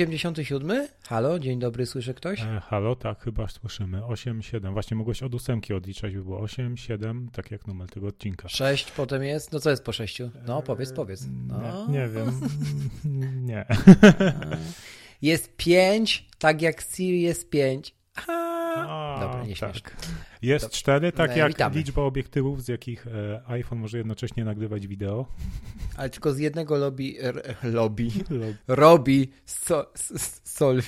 Osiemdziesiąty siódmy? Halo, dzień dobry, słyszy ktoś? E, halo, tak, chyba słyszymy. 8, 7. Właśnie mogłeś od ósemki odliczać, by było 8, 7, tak jak numer tego odcinka. Sześć potem jest. No co jest po sześciu? No powiedz, powiedz. No. Nie, nie wiem. nie. Jest pięć, tak jak Siri jest pięć. Aha. A, Dobra, nie tak. Jest Dobrze. 4, tak E, jak witamy. liczba obiektywów, z jakich e, iPhone może jednocześnie nagrywać wideo. Ale tylko z jednego lobby, r, lobby, robi so, sol,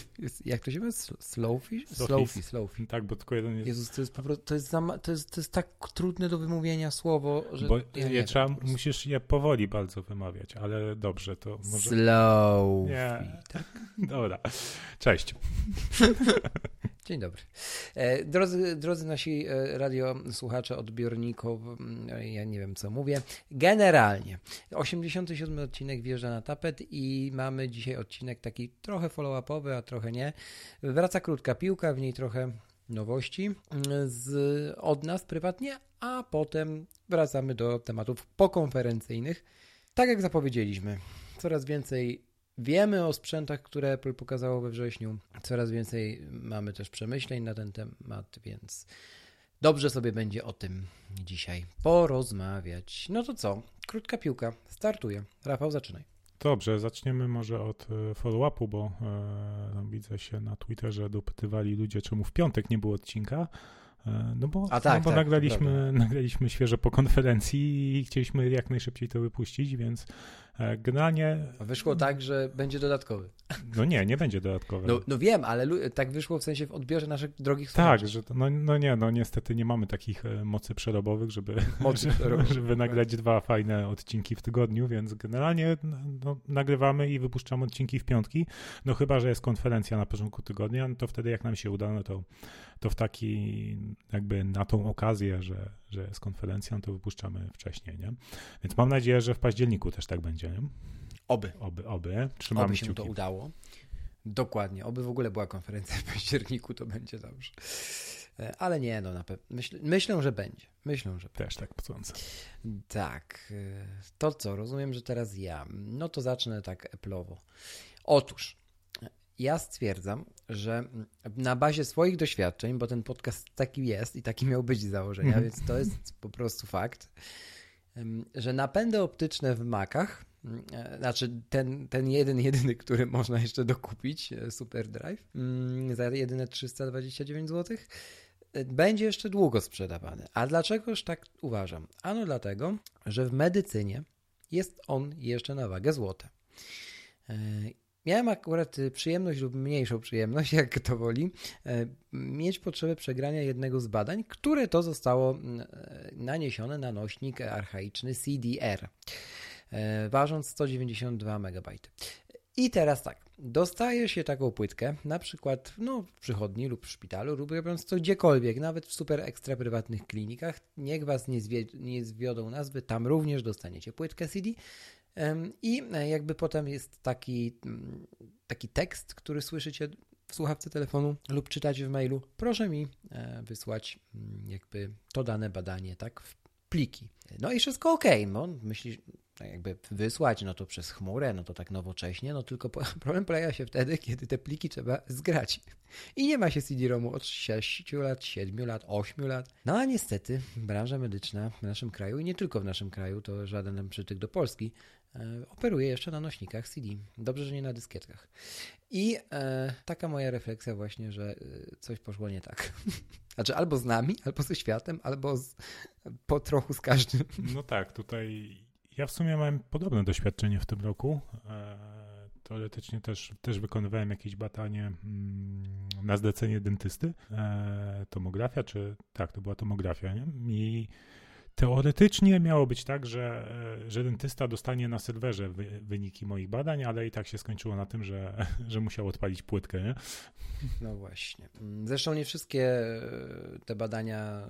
jak to się mówi? Slowfish? Slowfish, slowfish. Tak, bo tylko jeden jest. Jezus, to jest po prostu, to jest, za, to jest, to jest tak trudne do wymówienia słowo, że Bo ja je trzeba, musisz je powoli bardzo wymawiać, ale dobrze, to może. Slow. Nie. Dobra. Cześć. Dzień dobry. E, Drodzy, drodzy nasi e, radiosłuchacze, odbiorników, ja nie wiem co mówię. Generalnie 87 odcinek wjeżdża na tapet i mamy dzisiaj odcinek taki trochę follow-upowy, a trochę nie. Wraca krótka piłka, w niej trochę nowości z, od nas prywatnie, a potem wracamy do tematów pokonferencyjnych. Tak jak zapowiedzieliśmy, coraz więcej Wiemy o sprzętach, które Apple pokazało we wrześniu. Coraz więcej mamy też przemyśleń na ten temat, więc dobrze sobie będzie o tym dzisiaj porozmawiać. No to co? Krótka piłka. Startuje. Rafał, zaczynaj. Dobrze, zaczniemy może od e, follow-upu, bo e, widzę się na Twitterze dopytywali ludzie, czemu w piątek nie było odcinka. E, No bo, A tak, no bo tak, nagraliśmy, nagraliśmy świeżo po konferencji i chcieliśmy jak najszybciej to wypuścić, więc e, generalnie, Wyszło tak, że będzie dodatkowy. no nie, nie będzie dodatkowe. No, no wiem, ale tak wyszło w sensie w odbiorze naszych drogich tak, słuchaczy. że to, no, no nie, no niestety nie mamy takich e, mocy przerobowych, żeby, Mocy przerobowych. żeby nagrać dwa fajne odcinki w tygodniu, więc generalnie no, nagrywamy i wypuszczamy odcinki w piątki, no chyba, że jest konferencja na początku tygodnia, no to wtedy jak nam się uda, no to, to w taki jakby na tą okazję, że, że jest konferencja, no to wypuszczamy wcześniej, nie? Więc mam nadzieję, że w październiku też tak będzie, nie? Oby. Oby, oby. Trzymamy Oby się kciuki. to udało. Dokładnie. Oby w ogóle była konferencja w październiku, to będzie dobrze. E, Ale nie, no na pewno. Myśl, myślę, że będzie. Myślę, że Też tak sądzę. Tak. y, To co, rozumiem, że teraz ja. No to zacznę tak Apple'owo. Otóż, ja stwierdzam, że na bazie swoich doświadczeń, bo ten podcast taki jest i taki miał być z założenia, Mhm. więc to jest po prostu fakt, że napędy optyczne w Macach, ym, e, znaczy ten, ten jeden, jedyny, który można jeszcze dokupić, e, Super Drive, ym, za jedyne 329 zł, e, będzie jeszcze długo sprzedawany. A dlaczegoż tak uważam? Ano dlatego, że w medycynie jest on jeszcze na wagę złota. Miałem akurat y, przyjemność lub mniejszą przyjemność, jak to woli, e, mieć potrzebę przegrania jednego z badań, które to zostało mm, e, naniesione na nośnik archaiczny CDR, e, ważąc 192 MB. I teraz tak, dostaje się taką płytkę, na przykład no, w przychodni lub w szpitalu, lub robiąc to gdziekolwiek, nawet w super ekstra prywatnych klinikach. Niech Was nie, zwie, nie zwiodą nazwy, tam również dostaniecie płytkę CD. I e, jakby potem jest taki, mm, taki tekst, który słyszycie w słuchawce telefonu lub czytacie w mailu. Proszę mi e, wysłać mm, jakby to dane badanie, tak, w pliki. No i wszystko ok, no myślisz, tak jakby wysłać, no to przez chmurę, no to tak nowocześnie, no tylko problem polega się wtedy, kiedy te pliki trzeba zgrać. I nie ma się CD-ROMu od 6 lat, 7 lat, 8 lat. No a niestety branża medyczna w naszym kraju i nie tylko w naszym kraju, to żaden przytyk do Polski, operuje jeszcze na nośnikach CD. Dobrze, że nie na dyskietkach. I e, taka moja refleksja właśnie, że e, coś poszło nie tak. Znaczy albo z nami, albo ze światem, albo z, po trochu z każdym. No tak, tutaj ja w sumie miałem podobne doświadczenie w tym roku. E, teoretycznie też, też wykonywałem jakieś badanie mm, na zlecenie dentysty, e, tomografia, czy tak, to była tomografia, nie? I Teoretycznie miało być tak, że, że dentysta dostanie na serwerze wy, wyniki moich badań, ale i tak się skończyło na tym, że, że musiał odpalić płytkę. Nie? No właśnie. Zresztą nie wszystkie te badania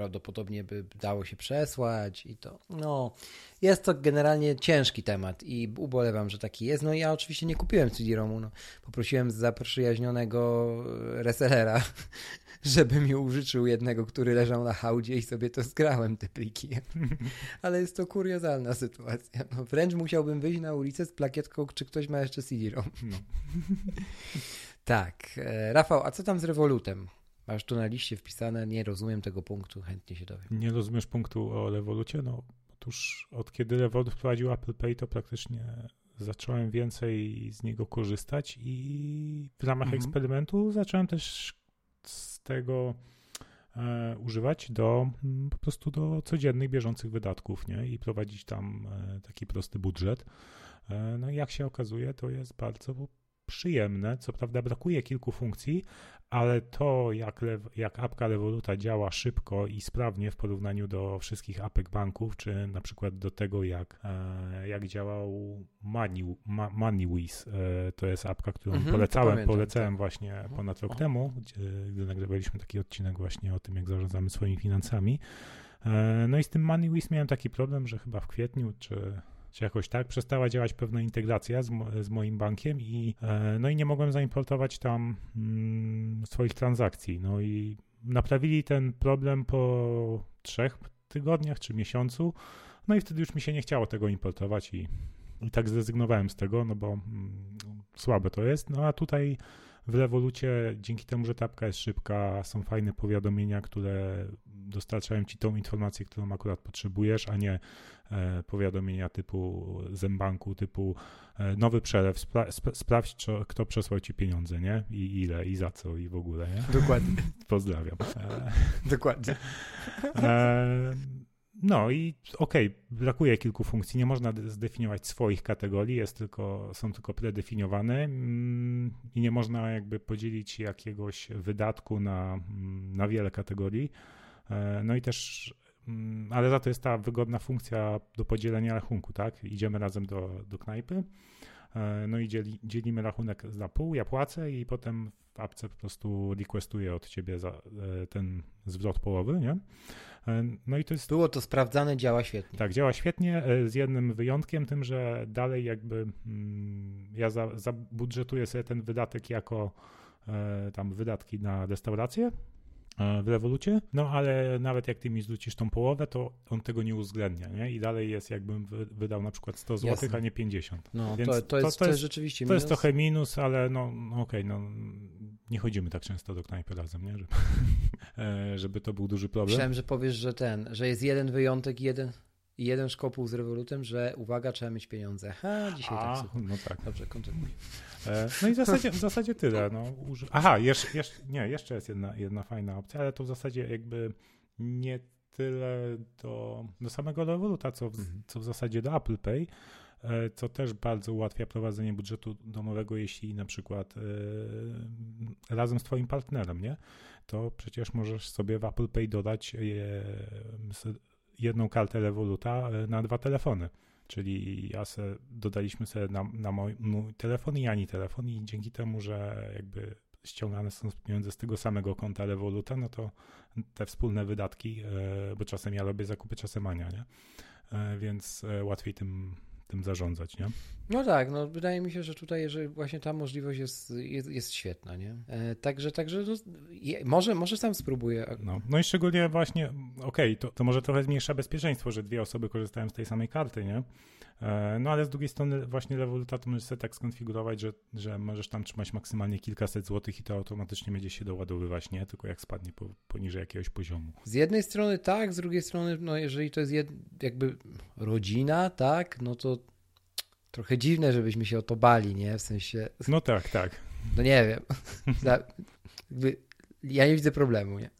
prawdopodobnie by dało się przesłać i to, no, jest to generalnie ciężki temat i ubolewam, że taki jest. No ja oczywiście nie kupiłem CD-ROMu, no. poprosiłem zaprzyjaźnionego resellera, żeby mi użyczył jednego, który leżał na hałdzie i sobie to zgrałem te pliki. Ale jest to kuriozalna sytuacja. No, wręcz musiałbym wyjść na ulicę z plakietką, czy ktoś ma jeszcze CD-ROM. No. tak. E, Rafał, a co tam z Revolutem? Masz tu na liście wpisane, nie rozumiem tego punktu, chętnie się dowiem. Nie rozumiesz punktu o Revolucie? No, otóż od kiedy Revolut wprowadził Apple Pay, to praktycznie zacząłem więcej z niego korzystać i w ramach mhm. eksperymentu zacząłem też z tego e, używać do po prostu do codziennych, bieżących wydatków, nie? I prowadzić tam e, taki prosty budżet. E, no i jak się okazuje, to jest bardzo przyjemne. Co prawda brakuje kilku funkcji, ale to, jak, jak apka Revoluta działa szybko i sprawnie w porównaniu do wszystkich apek banków, czy na przykład do tego, jak, e, jak działał Money, MoneyWiz, e, to jest apka, którą mhm, polecałem, pamiętam, polecałem tak. właśnie mhm. ponad rok temu, gdy nagrywaliśmy taki odcinek właśnie o tym, jak zarządzamy swoimi finansami. E, no i z tym MoneyWiz miałem taki problem, że chyba w kwietniu, czy czy jakoś tak, przestała działać pewna integracja z, z moim bankiem i e, no i nie mogłem zaimportować tam mm, swoich transakcji. No i naprawili ten problem po trzech tygodniach czy miesiącu, no i wtedy już mi się nie chciało tego importować i, i tak zrezygnowałem z tego, no bo mm, słabe to jest. No a tutaj w rewolucie, dzięki temu, że tapka jest szybka, są fajne powiadomienia, które dostarczają ci tą informację, którą akurat potrzebujesz, a nie e, powiadomienia typu zębanku, typu e, nowy przelew, spra sp sprawdź, kto przesłał ci pieniądze, nie? I ile, i za co, i w ogóle, nie? Dokładnie. Pozdrawiam. E, Dokładnie. E, no i okej, okay, brakuje kilku funkcji, nie można zdefiniować swoich kategorii, jest tylko, są tylko predefiniowane mm, i nie można jakby podzielić jakiegoś wydatku na, mm, na wiele kategorii. E, no i też, mm, ale za to jest ta wygodna funkcja do podzielenia rachunku, tak? Idziemy razem do, do knajpy, e, no i dzieli, dzielimy rachunek na pół, ja płacę i potem w apce po prostu requestuję od ciebie za e, ten zwrot połowy, nie? No i to jest... Było to sprawdzane, działa świetnie. Tak, działa świetnie, z jednym wyjątkiem, tym, że dalej jakby mm, ja zabudżetuję za sobie ten wydatek jako tam wydatki na restaurację, w rewolucie, no ale nawet jak ty mi zwrócisz tą połowę, to on tego nie uwzględnia, nie? I dalej jest jakbym wydał na przykład 100 zł, Jasne. a nie 50. No, Więc to, to, jest, to, to jest rzeczywiście minus. To jest trochę minus, ale no, no okej, okay, no nie chodzimy tak często do knajpy razem, nie? Żeby, e, żeby to był duży problem. Myślałem, że powiesz, że ten, że jest jeden wyjątek, jeden i jeden szkopuł z rewolutem, że uwaga, trzeba mieć pieniądze. Ha, dzisiaj A, tak No tak. Dobrze, kontynuuj. E, no i w zasadzie, w zasadzie tyle. No. Aha, jeszcze, jeszcze, nie, jeszcze jest jedna, jedna fajna opcja, ale to w zasadzie jakby nie tyle do, do samego rewoluta, co w, mhm. co w zasadzie do Apple Pay, e, co też bardzo ułatwia prowadzenie budżetu domowego, jeśli na przykład e, razem z twoim partnerem, nie? To przecież możesz sobie w Apple Pay dodać jedną kartę Revoluta e, na dwa telefony. Czyli ja se, dodaliśmy sobie na, na mój, mój telefon i Ani telefon i dzięki temu, że jakby ściągane są pieniądze z tego samego konta Revoluta, no to te wspólne wydatki, e, bo czasem ja robię zakupy, czasem Ania, nie? E, więc łatwiej tym tym zarządzać, nie? No tak, no wydaje mi się, że tutaj że właśnie ta możliwość jest, jest, jest świetna, nie? E, także, także no, je, może, może sam spróbuję. No, no i szczególnie właśnie, okej, okay, to, to może trochę zmniejsza bezpieczeństwo, że dwie osoby korzystają z tej samej karty, nie? E, no ale z drugiej strony właśnie Revoluta to możesz sobie tak skonfigurować, że, że możesz tam trzymać maksymalnie kilkaset złotych i to automatycznie będzie się doładowywać, nie? Tylko jak spadnie po, poniżej jakiegoś poziomu. Z jednej strony tak, z drugiej strony, no jeżeli to jest jed, jakby rodzina, tak, no to trochę dziwne, żebyśmy się o to bali, nie? W sensie... No tak, tak. No nie wiem. ja nie widzę problemu, nie?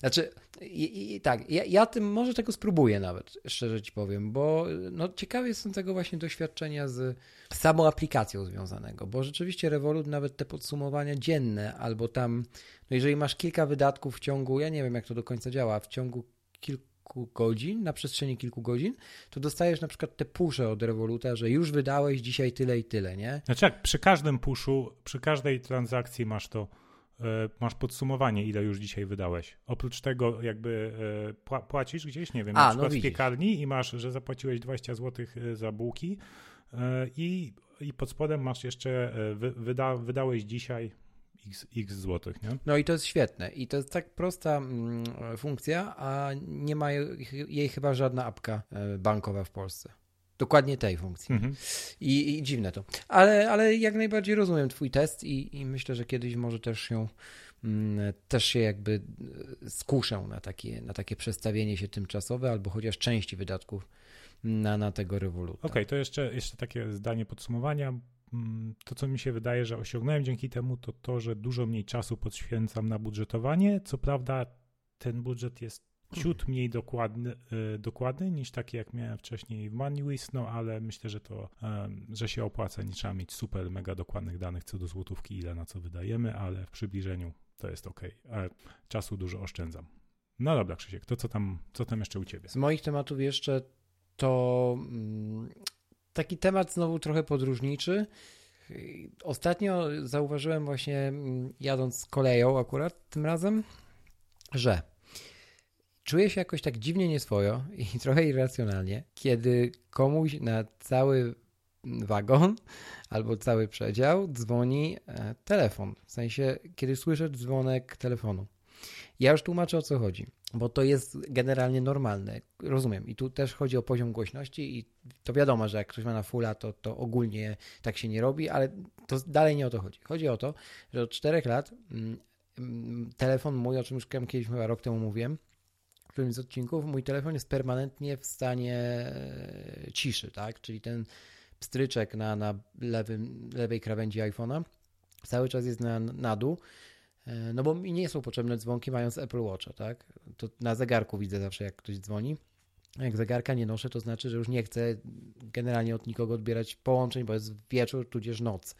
Znaczy, I, i tak, ja, ja, tym może tego spróbuję nawet, szczerze ci powiem, bo no, ciekawy jestem tego właśnie doświadczenia z samą aplikacją związanego, bo rzeczywiście Revolut nawet te podsumowania dzienne albo tam, no jeżeli masz kilka wydatków w ciągu, ja nie wiem jak to do końca działa, w ciągu kilku godzin, na przestrzeni kilku godzin, to dostajesz na przykład te pusze od Revoluta, że już wydałeś dzisiaj tyle i tyle, nie? Znaczy jak przy każdym puszu, przy każdej transakcji masz to masz podsumowanie, ile już dzisiaj wydałeś. Oprócz tego jakby e, płacisz gdzieś, nie wiem, A, na no przykład no w piekarni i masz, że zapłaciłeś 20 zł e, za bułki i, i pod spodem masz jeszcze, wyda, wydałeś dzisiaj x, x złotych, nie? No i to jest świetne. I to jest tak prosta mm, funkcja, a nie ma jej chyba żadna apka bankowa w Polsce. Dokładnie tej funkcji. Mhm. I, I, dziwne to. Ale, ale jak najbardziej rozumiem Twój test i, i myślę, że kiedyś może też się mm, też się jakby e, skuszę na takie, na takie przestawienie się tymczasowe albo chociaż części wydatków na, na tego rewoluta. Okej, okay, to jeszcze, jeszcze takie zdanie podsumowania. Mm, to, co mi się wydaje, że osiągnąłem dzięki temu, to to, że dużo mniej czasu poświęcam na budżetowanie. Co prawda, ten budżet jest ciut mniej dokładny, e, dokładny niż taki, jak miałem wcześniej w MoneyWiz, no ale myślę, że to, że się opłaca, nie trzeba mieć super, mega dokładnych danych co do złotówki, ile na co wydajemy, ale w przybliżeniu to jest ok, ale czasu dużo oszczędzam. No dobra, Krzysiek, to co tam, co tam jeszcze u Ciebie? Z moich tematów jeszcze to mm, taki temat znowu trochę podróżniczy. Ostatnio zauważyłem właśnie mm, jadąc koleją akurat tym razem, że Czuję się jakoś tak dziwnie nieswojo i trochę irracjonalnie, kiedy komuś na cały wagon albo cały przedział dzwoni e, telefon. W sensie, kiedy słyszę dzwonek telefonu. Ja już tłumaczę o co chodzi, bo to jest generalnie normalne. Rozumiem. I tu też chodzi o poziom głośności, i to wiadomo, że jak ktoś ma na fulla, to, to ogólnie tak się nie robi, ale to dalej nie o to chodzi. Chodzi o to, że od czterech lat mm, mm, telefon mój, o czym już kiedyś chyba rok temu mówiłem, którymś z odcinków, mój telefon jest permanentnie w stanie e, ciszy, tak? Czyli ten pstryczek na, na lewym, lewej krawędzi iPhone'a cały czas jest na, na dół, e, no bo mi nie są potrzebne dzwonki mając Apple Watcha, tak? To na zegarku widzę zawsze, jak ktoś dzwoni. Jak zegarka nie noszę, to znaczy, że już nie chcę generalnie od nikogo odbierać połączeń, bo jest wieczór, tudzież noc.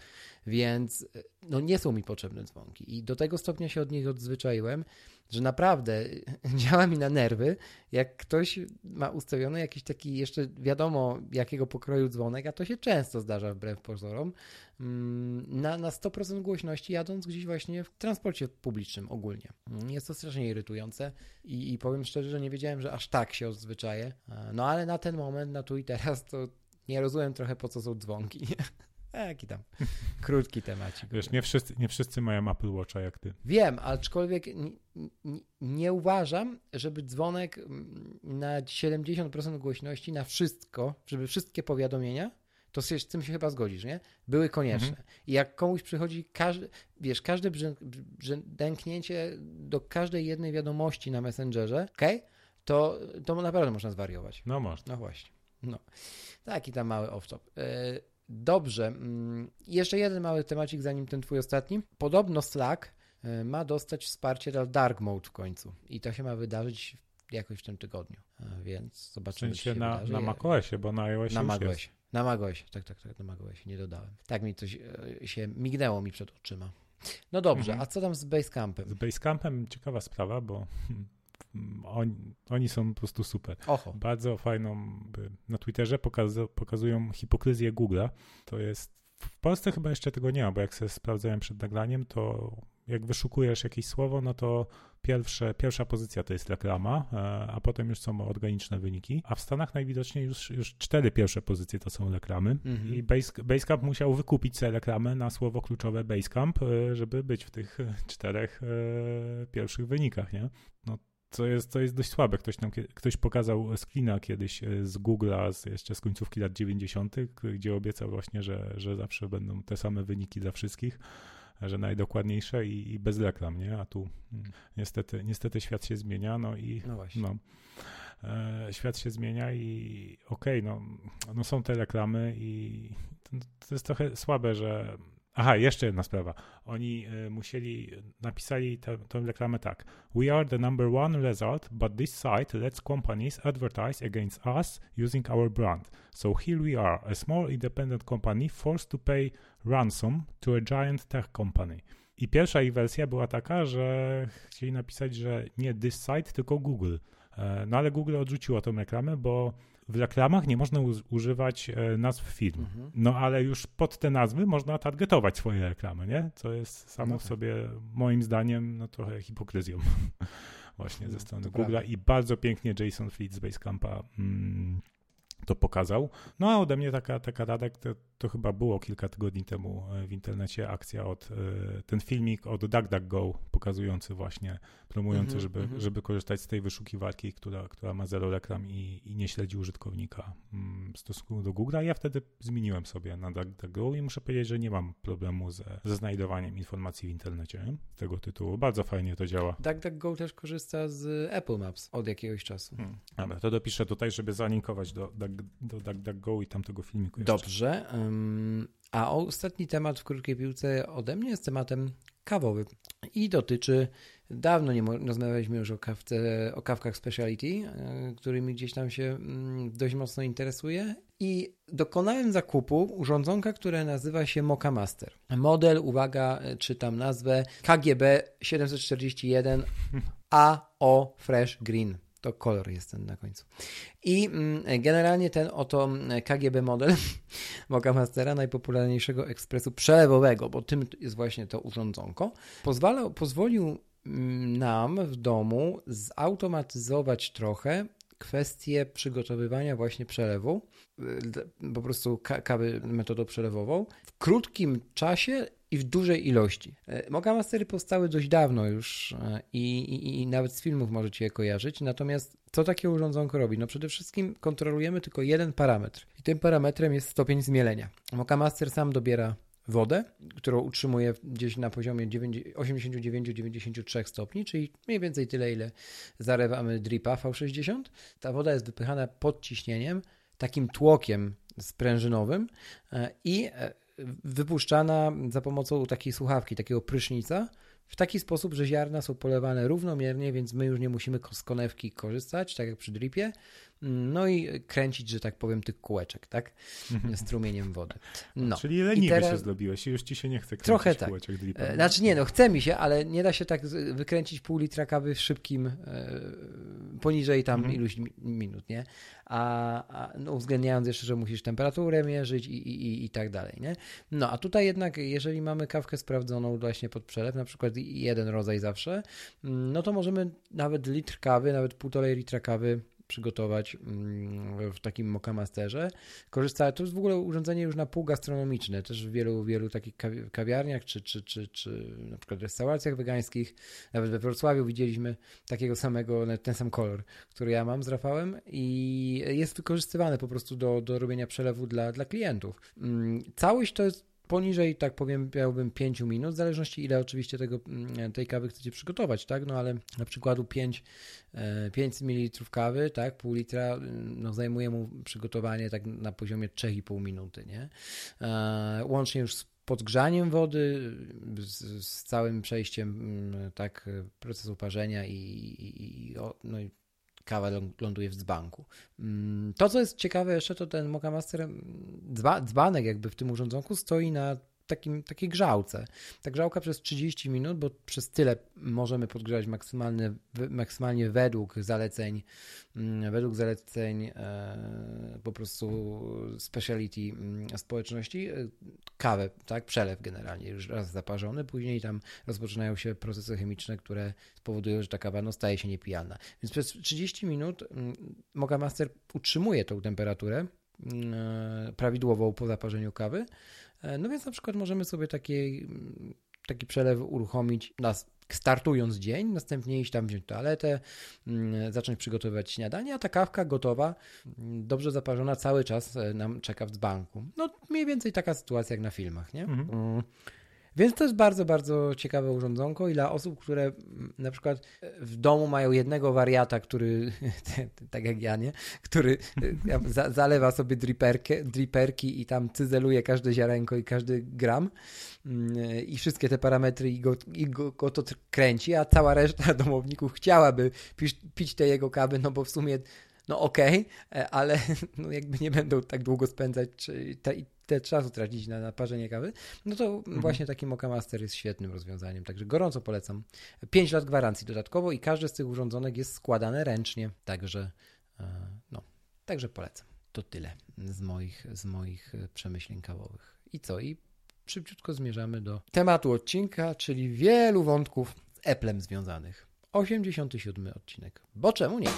Więc e, no, nie są mi potrzebne dzwonki. I do tego stopnia się od nich odzwyczaiłem, że naprawdę działa mi na nerwy, jak ktoś ma ustawiony jakiś taki jeszcze wiadomo jakiego pokroju dzwonek, a to się często zdarza wbrew pozorom, mm, na, na 100% głośności jadąc gdzieś właśnie w transporcie publicznym ogólnie. Mm, jest to strasznie irytujące i, i powiem szczerze, że nie wiedziałem, że aż tak się odzwyczaję. No ale na ten moment, na tu i teraz to nie rozumiem trochę po co są dzwonki. Jaki tam krótki temat. Wiesz, nie wszyscy, nie wszyscy mają Apple Watcha jak ty. Wiem, aczkolwiek nie, nie, nie uważam, żeby dzwonek na 70% głośności na wszystko, żeby wszystkie powiadomienia, to z tym się chyba zgodzisz, nie? Były konieczne. Mhm. I jak komuś przychodzi, każdy, wiesz, każde dęknięcie do każdej jednej wiadomości na Messengerze, ok? To, to naprawdę można zwariować. No można. No właśnie. No. Taki tam mały off-top. Dobrze. Mm, jeszcze jeden mały temacik, zanim ten twój ostatni. Podobno Slack e, ma dostać wsparcie dla Dark Mode w końcu. I to się ma wydarzyć jakoś w tym tygodniu. Więc zobaczymy, w sensie na, wydarzy. na macOSie, bo na iOSie Na macOSie. Na macOSie, tak, tak, tak, na macOSie, nie dodałem. Tak mi coś e, się mignęło mi przed oczyma. No dobrze, mhm. a co tam z Basecampem? Z Basecampem ciekawa sprawa, bo oni, oni są po prostu super. Oho. Bardzo fajną, na Twitterze pokazu, pokazują hipokryzję Google'a. To jest, w Polsce chyba jeszcze tego nie ma, bo jak sobie sprawdzałem przed nagraniem, to jak wyszukujesz jakieś słowo, no to pierwsze, pierwsza pozycja to jest reklama, e, a potem już są organiczne wyniki, a w Stanach najwidoczniej już, już cztery pierwsze pozycje to są reklamy mhm. i Base, Basecamp musiał wykupić sobie reklamę na słowo kluczowe Basecamp, e, żeby być w tych czterech e, pierwszych wynikach, nie? No co jest, co jest dość słabe. Ktoś nam ktoś pokazał screena kiedyś e, z Google'a z, jeszcze z końcówki lat 90., gdzie obiecał właśnie, że, że zawsze będą te same wyniki dla wszystkich, że najdokładniejsze i, i bez reklam, nie? A tu mm, niestety, niestety świat się zmienia, no i no, właśnie. no e, świat się zmienia i okej, okay, no, no są te reklamy i to, to jest trochę słabe, że Aha, jeszcze jedna sprawa. Oni y, musieli, napisali tę reklamę tak. We are the number one result, but this site lets companies advertise against us using our brand. So here we are, a small independent company forced to pay ransom to a giant tech company. I pierwsza ich wersja była taka, że chcieli napisać, że nie this site, tylko Google. E, no ale Google odrzuciło tę reklamę, bo w reklamach nie można używać e, nazw firm. Mhm. No ale już pod te nazwy można targetować swoje reklamy, nie? Co jest samo no w tak. sobie, moim zdaniem, no trochę hipokryzją właśnie ze no, strony Google'a. I bardzo pięknie Jason Fleet z Basecampa mm, to pokazał. No a ode mnie taka, taka rada, to, to chyba było kilka tygodni temu e, w internecie akcja od, e, ten filmik od DuckDuckGo pokazujący właśnie, promujący, mm -hmm, żeby, mm -hmm. żeby korzystać z tej wyszukiwarki, która, która ma zero reklam i, i nie śledzi użytkownika mm, w stosunku do Google'a. Ja wtedy zmieniłem sobie na DuckDuckGo i muszę powiedzieć, że nie mam problemu ze, ze znajdowaniem informacji w internecie z tego tytułu. Bardzo fajnie to działa. DuckDuckGo też korzysta z Apple Maps od jakiegoś czasu. Hmm. Dobra, to dopiszę tutaj, żeby zalinkować do, do, do DuckDuckGo i tamtego filmiku jeszcze. Dobrze. A ostatni temat w krótkiej piłce ode mnie jest tematem kawowym i dotyczy, dawno nie rozmawialiśmy już o, kawce, o kawkach speciality, e, którymi gdzieś tam się mm, dość mocno interesuje i dokonałem zakupu urządzonka, które nazywa się Mocha Master. Model, uwaga, czytam nazwę KGB 741 AO Fresh Green. To kolor jest ten na końcu. I mm, generalnie ten oto mm, KGB model Mastera, najpopularniejszego ekspresu przelewowego, bo tym jest właśnie to urządzonko, pozwala, pozwolił mm, nam w domu zautomatyzować trochę kwestię przygotowywania właśnie przelewu, y, po prostu kawy metodą przelewową w krótkim czasie i w dużej ilości. E, Moga Mastery powstały dość dawno już e, i, i, i, nawet z filmów możecie je kojarzyć, natomiast co takie urządzonko robi? No przede wszystkim kontrolujemy tylko jeden parametr i tym parametrem jest stopień zmielenia. Moka Master sam dobiera wodę, którą utrzymuje gdzieś na poziomie 89-93 stopni, czyli mniej więcej tyle, ile zarewamy dripa V60. Ta woda jest wypychana pod ciśnieniem, takim tłokiem sprężynowym e, i wypuszczana za pomocą takiej słuchawki, takiego prysznica, w taki sposób, że ziarna są polewane równomiernie, więc my już nie musimy z konewki korzystać, tak jak przy dripie, no i kręcić, że tak powiem, tych kółeczek, tak? Mhm. Strumieniem wody. No. Czyli leniwy teraz... się zrobiłeś i już ci się nie chce kręcić Trochę tak. kółeczek dripem. E, znaczy nie, no chce mi się, ale nie da się tak wykręcić pół litra kawy w szybkim, e, poniżej tam mhm. iluś minut, nie? A, a no, uwzględniając jeszcze, że musisz temperaturę mierzyć i, i, i, i tak dalej, nie? No, a tutaj jednak, jeżeli mamy kawkę sprawdzoną właśnie pod przelew, na przykład jeden rodzaj zawsze, no to możemy nawet litr kawy, nawet półtorej litra kawy przygotować mm, w takim Mokamasterze. Korzysta, to jest w ogóle urządzenie już na pół gastronomiczne, też w wielu, wielu takich kawiarniach, czy, czy, czy, czy na przykład restauracjach wegańskich, nawet we Wrocławiu widzieliśmy takiego samego, ten sam kolor, który ja mam z Rafałem i jest wykorzystywany po prostu do, do robienia przelewu dla, dla klientów. Mm, całość to jest poniżej, tak powiem, miałbym 5 minut, w zależności ile oczywiście tego, mm, tej kawy chcecie przygotować, tak? No ale na przykładu 5, 5 ml kawy, tak? Pół litra, no zajmuje mu przygotowanie tak na poziomie 3,5 minuty, nie? E, łącznie już z podgrzaniem wody, z, z całym przejściem mm, tak procesu parzenia i, i, i no i kawa ląduje w dzbanku. Mm, to, co jest ciekawe jeszcze, to ten Mocha Master dzbanek jakby w tym urządzonku stoi na takim, takiej grzałce. Ta grzałka przez 30 minut, bo przez tyle możemy podgrzać maksymalnie, maksymalnie według zaleceń, mm, według zaleceń e, po prostu speciality mm, społeczności, e, kawę, tak, przelew generalnie już raz zaparzony, później tam rozpoczynają się procesy chemiczne, które spowodują, że ta kawa no, staje się niepijalna. Więc przez 30 minut mm, Moga Master utrzymuje tą temperaturę e, prawidłową po zaparzeniu kawy, no więc na przykład możemy sobie taki, taki przelew uruchomić nas startując dzień, następnie iść tam wziąć toaletę, mm, zacząć przygotowywać śniadanie, a ta kawka gotowa, mm, dobrze zaparzona cały czas e, nam czeka w dzbanku. No mniej więcej taka sytuacja jak na filmach, nie? Mhm. Więc to jest bardzo, bardzo ciekawe urządzonko i dla osób, które mm, na przykład w domu mają jednego wariata, który, tak jak ja, nie? który za, zalewa sobie driperkę, driperki i tam cyzeluje każde ziarenko i każdy gram mm, i wszystkie te parametry i go, i go, go to kręci, a cała reszta domowników chciałaby pić, pić te jego kawy, no bo w sumie no okej, okay, ale no jakby nie będą tak długo spędzać te czasu tracić na, na parzenie kawy, no to mhm. właśnie taki Mocha Master jest świetnym rozwiązaniem, także gorąco polecam. 5 lat gwarancji dodatkowo i każdy z tych urządzonek jest składane ręcznie, także e, no, także polecam. To tyle z moich, z moich e, przemyśleń kawowych. I co? I szybciutko zmierzamy do tematu odcinka, czyli wielu wątków z Applem związanych. 87 odcinek. Bo czemu nie?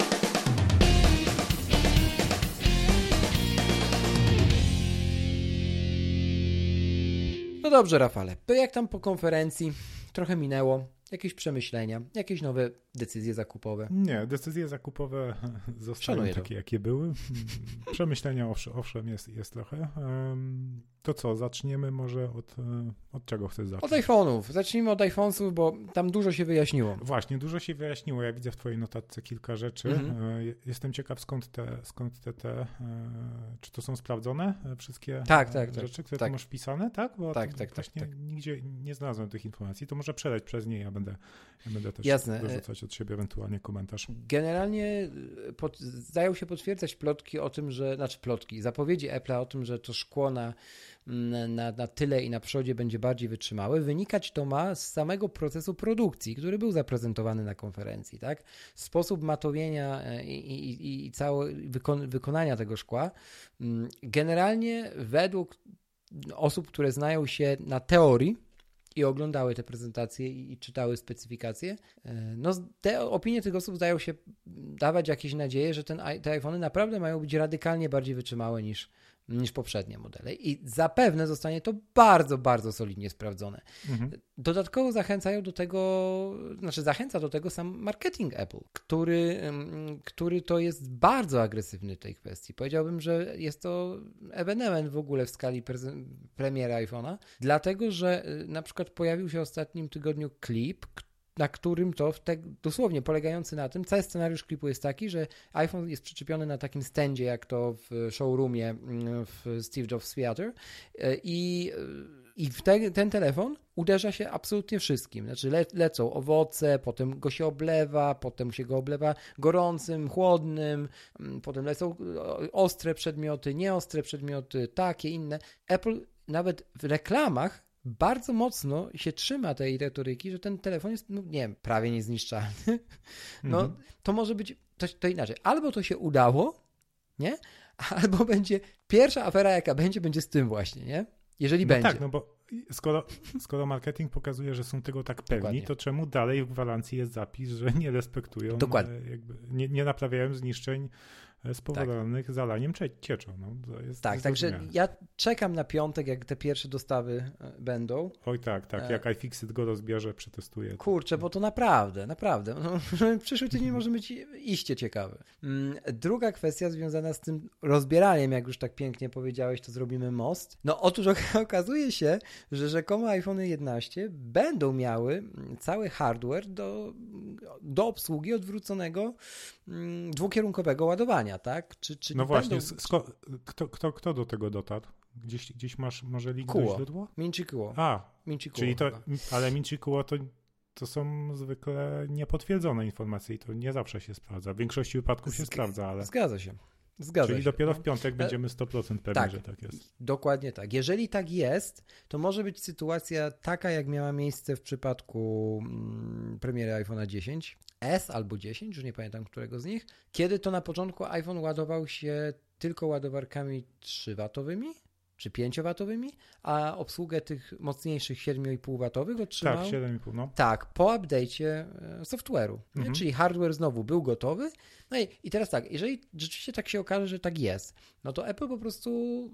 Dobrze, Rafale. To jak tam po konferencji? Trochę minęło jakieś przemyślenia, jakieś nowe decyzje zakupowe? Nie, decyzje zakupowe zostały Szanuję takie, to. jakie były. Przemyślenia owszem, owszem jest, jest trochę. To co, zaczniemy może od, e, od czego chcesz zacząć? Od iPhone'ów. Zacznijmy od iPhone'ów, bo tam dużo się wyjaśniło. Właśnie, dużo się wyjaśniło. Ja widzę w twojej notatce kilka rzeczy. Mhm. E, jestem ciekaw skąd te, skąd te, te e, czy to są sprawdzone wszystkie tak, tak, tak. rzeczy, które tak. masz wpisane, tak? Bo tak, tak, tak, właśnie tak, nigdzie nie znalazłem tych informacji. To może przeleć przez nie, ja będę, ja będę też Jasne. dorzucać od siebie ewentualnie komentarz. Generalnie pod, zdają się potwierdzać plotki o tym, że, znaczy plotki, zapowiedzi Apple'a o tym, że to szkło na, na, na tyle i na przodzie będzie bardziej wytrzymałe. Wynikać to ma z samego procesu produkcji, który był zaprezentowany na konferencji. Tak? Sposób matowienia e, i, i, i całe wykon, wykonania tego szkła. Generalnie według osób, które znają się na teorii, i oglądały te prezentacje i, i, czytały specyfikacje, e, no te opinie tych osób zdają się dawać jakieś nadzieje, że ten, te iPhony naprawdę mają być radykalnie bardziej wytrzymałe niż, niż poprzednie modele. I zapewne zostanie to bardzo, bardzo solidnie sprawdzone. Mhm. Dodatkowo zachęcają do tego, znaczy zachęca do tego sam marketing Apple, który, który to jest bardzo agresywny w tej kwestii. Powiedziałbym, że jest to ewenement w ogóle w skali premiery iPhone'a, dlatego że y, na przykład pojawił się w ostatnim tygodniu klip, na którym to, te, dosłownie polegający na tym, cały scenariusz klipu jest taki, że iPhone jest przyczepiony na takim stędzie, jak to w showroomie mm, w Steve Jobs Theater e, i, i w te, ten telefon uderza się absolutnie wszystkim. Znaczy le, lecą owoce, potem go się oblewa, potem się go oblewa gorącym, chłodnym, mm, potem lecą ostre przedmioty, nieostre przedmioty, takie, inne. Apple nawet w reklamach bardzo mocno się trzyma tej retoryki, że ten telefon jest, no, nie wiem, prawie niezniszczalny. No, mhm. to może być to, to inaczej. Albo to się udało, nie? Albo będzie pierwsza afera, jaka będzie, będzie z tym właśnie, nie? Jeżeli no będzie. Tak, no bo skoro, skoro marketing pokazuje, że są tego tak pewni, Dokładnie. to czemu dalej w gwarancji jest zapis, że nie respektują, Dokładnie. Jakby nie, nie naprawiają zniszczeń spowodowanych tak. zalaniem cieczą. No, tak, także ja czekam na piątek, jak te pierwsze dostawy e, będą. Oj tak, tak, e, jak iFixit go rozbierze, przetestuję. Kurczę, bo to naprawdę, naprawdę. No, przyszły tydzień może być iście ciekawy. Mm, druga kwestia związana z tym rozbieraniem, jak już tak pięknie powiedziałeś, to zrobimy most. No otóż okazuje się, że rzekomo iPhone 11 będą miały cały hardware do, do obsługi odwróconego mm, dwukierunkowego ładowania tak? Czy, czy no właśnie, będą... sko- kto, kto, kto do tego dotarł? Gdzieś, gdzieś masz może link Kuło. do źródła? Minci Kuło. A, Minci Kuło czyli to, ale Minci Kuło to, to są zwykle niepotwierdzone informacje i to nie zawsze się sprawdza. W większości wypadków się Zg- sprawdza, ale... Zgadza się. Zgadza Czyli się. dopiero w piątek e, będziemy 100% pewni, tak, że tak jest. Dokładnie tak. Jeżeli tak jest, to może być sytuacja taka, jak miała miejsce w przypadku mm, premiery iPhone'a 10, S albo 10, już nie pamiętam którego z nich, kiedy to na początku iPhone ładował się tylko ładowarkami 3-watowymi, czy 5-watowymi, a obsługę tych mocniejszych 7,5-watowych otrzymał. Tak, 7,5, no. Tak, po update'cie e, software'u. Mhm. Czyli hardware znowu był gotowy. No i, i teraz tak, jeżeli rzeczywiście tak się okaże, że tak jest, no to Apple po prostu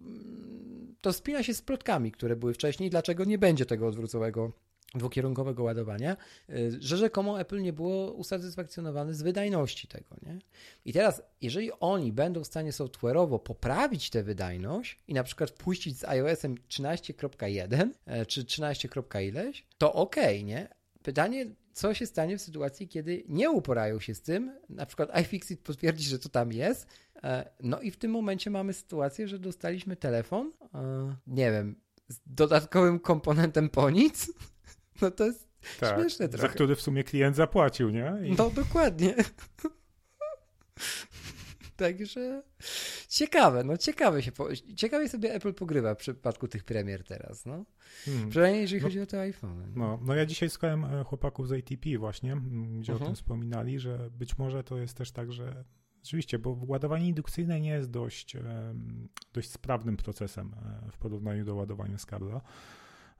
mm, to spina się z plotkami, które były wcześniej, dlaczego nie będzie tego odwróconego dwukierunkowego ładowania, y, że rzekomo Apple nie było usatysfakcjonowane z wydajności tego. Nie? I teraz, jeżeli oni będą w stanie software'owo poprawić tę wydajność i na przykład puścić z iOS-em 13.1 e, czy 13. ileś, to ok, nie? Pytanie, co się stanie w sytuacji, kiedy nie uporają się z tym, na przykład iFixit potwierdzi, że to tam jest, e, no i w tym momencie mamy sytuację, że dostaliśmy telefon, e, nie wiem, z dodatkowym komponentem po nic, no to jest tak, śmieszne trochę. Za który w sumie klient zapłacił, nie? I... No dokładnie. Także ciekawe, no ciekawe się, po... ciekawie sobie Apple pogrywa w przypadku tych premier teraz, no. Hmm. Przynajmniej jeżeli no, chodzi o te iPhone. No, no ja dzisiaj słuchałem e, chłopaków z ATP właśnie, gdzie uh -huh. o tym mhm. wspominali, że być może to jest też tak, że Rzeczywiście, bo ładowanie indukcyjne nie jest dość, dość sprawnym procesem e, w porównaniu do ładowania z kabla.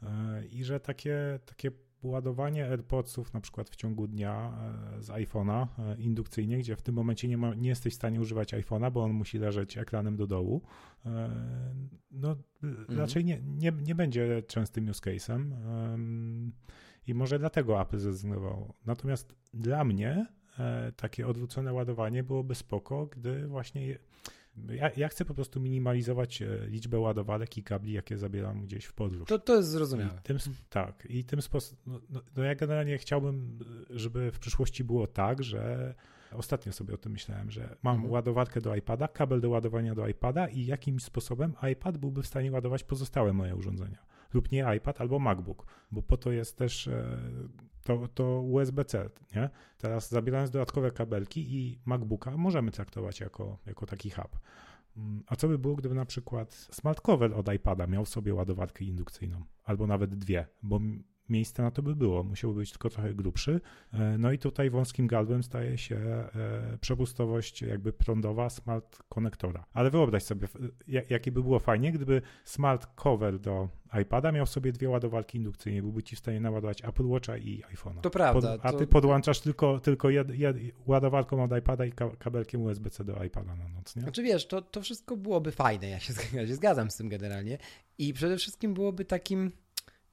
E, i że takie, takie ładowanie AirPodsów na przykład w ciągu dnia e, z iPhone'a e, indukcyjnie, gdzie w tym momencie nie, ma, nie jesteś w stanie używać iPhone'a, bo on musi leżeć ekranem do dołu, no mhm. raczej nie, nie, nie będzie częstym use case'em i może dlatego Apple zrezygnował. Natomiast dla mnie takie odwrócone ładowanie byłoby spoko, gdy właśnie ja, ja, chcę po prostu minimalizować e, liczbę ładowarek i kabli, jakie zabieram gdzieś w podróż. To, to jest zrozumiałe. I tym, tak, i tym sposobem, no, no, no, ja generalnie chciałbym, żeby w przyszłości było tak, że ostatnio sobie o tym myślałem, że mam mhm. ładowarkę do iPada, kabel do ładowania do iPada i jakimś sposobem iPad byłby w stanie ładować pozostałe moje urządzenia lub nie iPad albo MacBook, bo po to jest też e, to, to USB-C, nie? Teraz zabierając dodatkowe kabelki i MacBooka możemy traktować jako, jako taki hub. Mm, a co by było, gdyby na przykład smart cover od iPada miał sobie ładowarkę indukcyjną, albo nawet dwie, bo miejsce na to by było. Musiałby być tylko trochę grubszy. E, no i tutaj wąskim gardłem staje się e, przepustowość jakby prądowa smart konektora. Ale wyobraź sobie, jakie by było fajnie, gdyby smart cover do iPada miał sobie dwie ładowarki indukcyjne, byłby ci w stanie naładować Apple Watcha i iPhone'a. To prawda. Pod, a ty podłączasz tylko, tylko jed, jed, ładowarką od iPada i kabelkiem USB-C do iPada na noc, nie? Znaczy wiesz, to, to wszystko byłoby fajne, ja się, ja się zgadzam z tym generalnie i przede wszystkim byłoby takim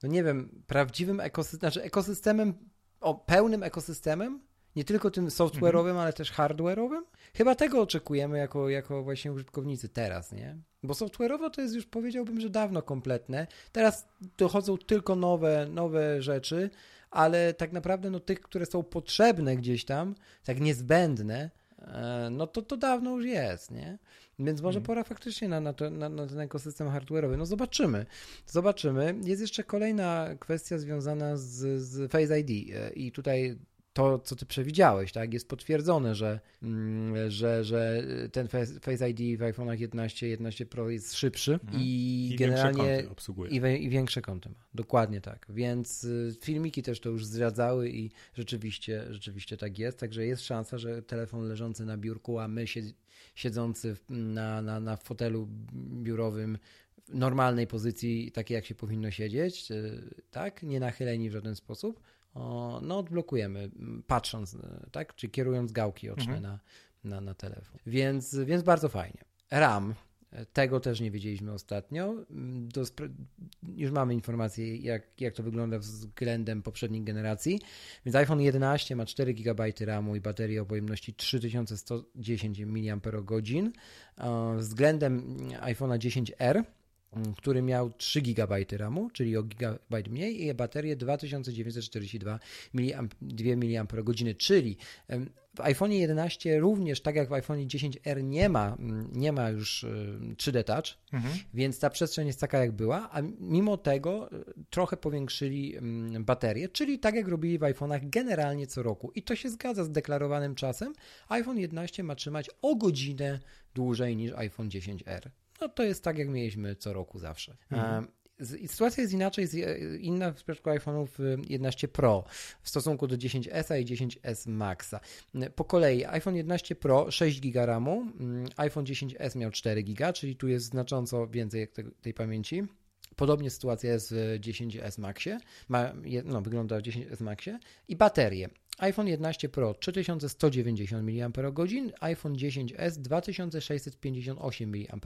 no nie wiem, prawdziwym ekosystemem, znaczy ekosystemem, o, pełnym ekosystemem, nie tylko tym software'owym, mhm. ale też hardware'owym. Chyba tego oczekujemy jako, jako właśnie użytkownicy teraz, nie? Bo software'owo to jest już powiedziałbym, że dawno kompletne. Teraz dochodzą tylko nowe, nowe rzeczy, ale tak naprawdę no, tych, które są potrzebne gdzieś tam, tak niezbędne, no to to dawno już jest, nie? Więc może hmm. pora faktycznie na, na, to, na, na ten ekosystem hardware'owy. No zobaczymy. Zobaczymy. Jest jeszcze kolejna kwestia związana z, z Face ID e, i tutaj to, co ty przewidziałeś, tak, jest potwierdzone, że, mm, że, że ten Face ID w iPhone'ach 11, 11 Pro jest szybszy mhm. i, I, generalnie obsługuje. I, i większe kąty ma. Dokładnie tak. Więc y, filmiki też to już zdradzały i rzeczywiście, rzeczywiście tak jest. Także jest szansa, że telefon leżący na biurku, a my siedzący na, na, na fotelu biurowym w normalnej pozycji, takiej jak się powinno siedzieć, y, tak, nie nachyleni w żaden sposób, no odblokujemy, patrząc, e, tak, czy kierując gałki oczne mhm. na, na, na telefon. Więc, więc bardzo fajnie. RAM, e, tego też nie wiedzieliśmy ostatnio. Już mamy informacje, jak, jak to wygląda względem poprzednich generacji. Więc iPhone 11 ma 4 GB RAMu i baterię o pojemności 3110 mAh. Względem iPhone'a 10R Mm, który miał 3 GB RAMu, czyli o gigabajt mniej i baterię 2942 mAh, czyli w iPhone 11 również, tak jak w iPhone 10R nie ma, mm, nie ma już 3D Touch, mhm. więc ta przestrzeń jest taka jak była, a mimo tego e, trochę powiększyli mm, baterię, czyli tak jak robili w iPhone'ach generalnie co roku i to się zgadza z deklarowanym czasem. iPhone 11 ma trzymać o godzinę dłużej niż iPhone 10R no to jest tak, jak mieliśmy co roku zawsze. Mhm. Sytuacja jest inaczej, inna w przypadku iPhone'ów 11 Pro w stosunku do 10S i 10S Maxa. Po kolei iPhone 11 Pro 6 GB RAMu, iPhone 10S miał 4 GB, czyli tu jest znacząco więcej tej pamięci. Podobnie sytuacja jest w 10S Maxie, ma, no, wygląda w 10S Maxie i baterie iPhone 11 Pro 3190 mAh, iPhone 10s 2658 mAh.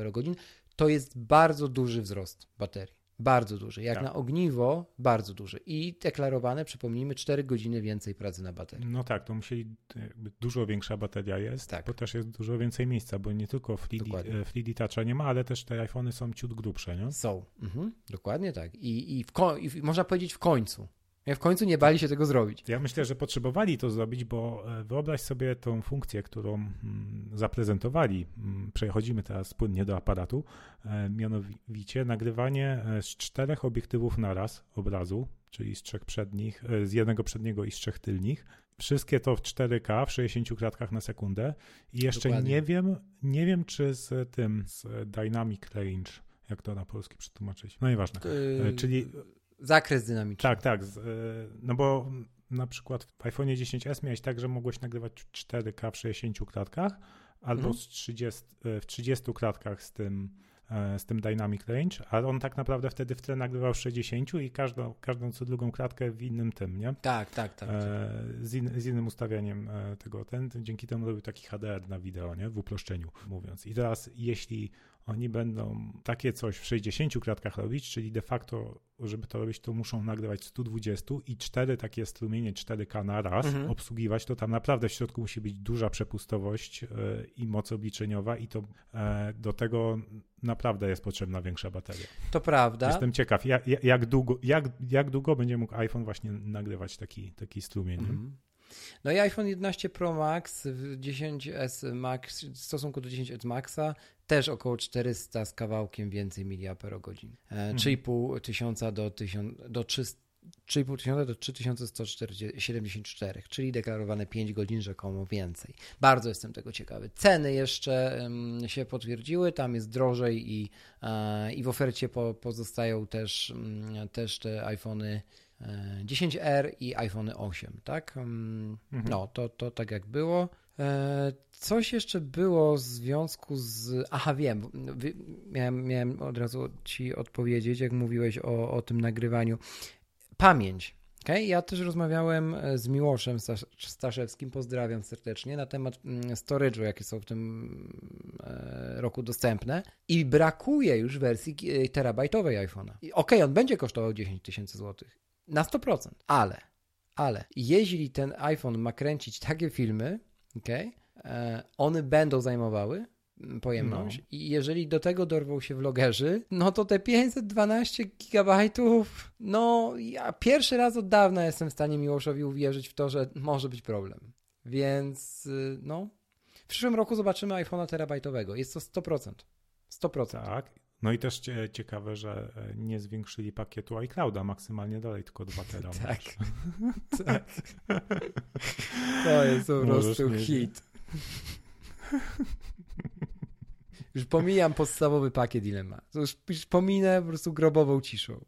To jest bardzo duży wzrost baterii. Bardzo duży. Jak Tak. na ogniwo, bardzo duży. I deklarowane, przypomnijmy, 4 godziny więcej pracy na baterii. No tak, to musieli, dużo większa bateria jest, Tak. bo też jest dużo więcej miejsca, bo nie tylko 3D, Dokładnie. 3D Toucha nie ma, ale też te iPhony są ciut grubsze, nie? Są. Mhm, dokładnie tak. I, i, w i w- można powiedzieć w końcu. Ja w końcu nie bali się tego zrobić. Ja myślę, że potrzebowali to zrobić, bo e, wyobraź sobie tą funkcję, którą mm, zaprezentowali. Mm, Przechodzimy teraz płynnie do aparatu. E, Mianowicie nagrywanie e, z czterech obiektywów naraz obrazu, czyli z trzech przednich, z jednego przedniego i z trzech tylnych. Wszystkie to w 4K w 60 klatkach na sekundę. I jeszcze Dokładnie. nie wiem, nie wiem czy z tym, z Dynamic Range, jak to na polski przetłumaczyć. No nieważne. Yy, Czyli Zakres dynamiczny. tak, tak. y, No bo na przykład w iPhone 10s miałeś tak, że mogłeś nagrywać w 4K w 60 klatkach albo Mhm. z 30, y, w 30 klatkach z tym, e, z tym Dynamic Range, ale on tak naprawdę wtedy w tle nagrywał w 60 i każdą, każdą co drugą klatkę w innym tym, nie? Tak, tak, tak. E, z, in, z innym ustawianiem e, tego. Ten, ten dzięki temu robił taki HDR na wideo, nie? W uproszczeniu mówiąc. I teraz, jeśli oni będą takie coś w 60 klatkach robić, czyli de facto, żeby to robić, to muszą nagrywać w 120 i cztery takie strumienie 4K na raz Mhm. obsługiwać, to tam naprawdę w środku musi być duża przepustowość e, i moc obliczeniowa i to e, do tego naprawdę jest potrzebna większa bateria. To prawda. Jestem ciekaw, jak, jak, długo, jak, jak długo będzie mógł iPhone właśnie nagrywać taki, taki strumień. Mhm. No i iPhone 11 Pro Max, w 10S Max w stosunku do 10S Maxa też około 400 z kawałkiem więcej miliamperogodzin. E, 3,5 tysiąca do, 1000, do 300 3,5 tysiąca do 3174, czyli deklarowane 5 godzin rzekomo więcej. Bardzo jestem tego ciekawy. Ceny jeszcze się potwierdziły, tam jest drożej i, e, i w ofercie po, pozostają też, mm, też te iPhony 10R i iPhone 8, tak? Mm, Mhm. No, to, to tak jak było. E, Coś jeszcze było w związku z. Aha, wiem. Miałem, miałem od razu ci odpowiedzieć, jak mówiłeś o, o tym nagrywaniu. Pamięć. Okay? Ja też rozmawiałem e, z Miłoszem Stasz- Staszewskim, pozdrawiam serdecznie, na temat mm, storage'u, jakie są w tym e, roku dostępne i brakuje już wersji e, terabajtowej iPhone'a. Okej, on będzie kosztował 10 tysięcy złotych, na 100%, ale, ale jeśli ten iPhone ma kręcić takie filmy, okay, e, one będą zajmowały mm, pojemność No. i jeżeli do tego dorwą się vlogerzy, no to te 512 gigabajtów, no ja pierwszy raz od dawna jestem w stanie Miłoszowi uwierzyć w to, że może być problem. Więc y, no, w przyszłym roku zobaczymy iPhone'a terabajtowego. Jest to 100%. 100%. Tak. No i też cie- ciekawe, że e, nie zwiększyli pakietu iClouda maksymalnie dalej, tylko 2 tera. Tak. tak. To jest po prostu hit. Już pomijam podstawowy pakiet, ile ma. Już, już pominę po prostu grobową ciszą.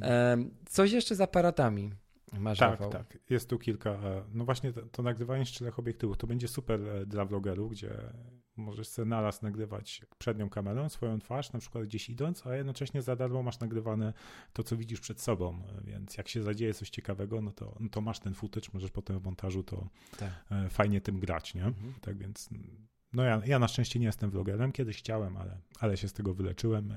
Em, coś jeszcze z aparatami masz, Tak, Rafał? tak. Jest tu kilka. e, No właśnie to, to nagrywanie z czterech obiektywów to będzie super e, dla vlogerów, gdzie możesz sobie naraz nagrywać przednią kamerą swoją twarz, na przykład gdzieś idąc, a jednocześnie za darmo masz nagrywane to, co widzisz przed sobą. E, Więc jak się zadzieje coś ciekawego, no to, no to masz ten footage, możesz potem w montażu to Tak. e, fajnie tym grać, nie? Mhm. Tak więc. No ja, ja na szczęście nie jestem vlogerem, kiedyś chciałem, ale, ale się z tego wyleczyłem.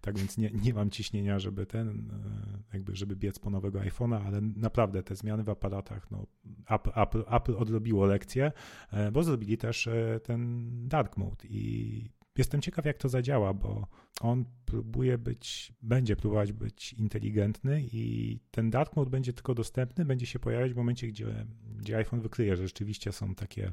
Tak więc nie, nie mam ciśnienia, żeby ten, e, jakby, żeby biec po nowego iPhone'a, ale naprawdę te zmiany w aparatach, no, Apple, Apple, Apple odrobiło lekcję, e, bo zrobili też e, ten dark mode i jestem ciekaw, jak to zadziała, bo on próbuje być, będzie próbować być inteligentny i ten dark mode będzie tylko dostępny, będzie się pojawiać w momencie, gdzie, gdzie iPhone wykryje, że rzeczywiście są takie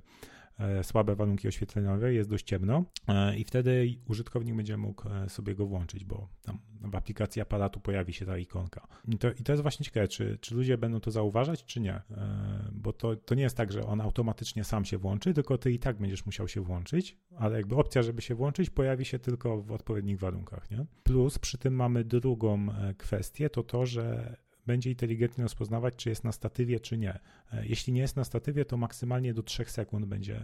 słabe warunki oświetleniowe, jest dość ciemno e, i wtedy użytkownik będzie mógł e, sobie go włączyć, bo tam w aplikacji aparatu pojawi się ta ikonka. I to, i to jest właśnie ciekawe, czy, czy ludzie będą to zauważać, czy nie, E, bo to, to nie jest tak, że on automatycznie sam się włączy, tylko ty i tak będziesz musiał się włączyć, ale jakby opcja, żeby się włączyć, pojawi się tylko w odpowiednich warunkach, nie? Plus przy tym mamy drugą e, kwestię, to to, że będzie inteligentnie rozpoznawać, czy jest na statywie, czy nie. E, Jeśli nie jest na statywie, to maksymalnie do 3 sekund będzie,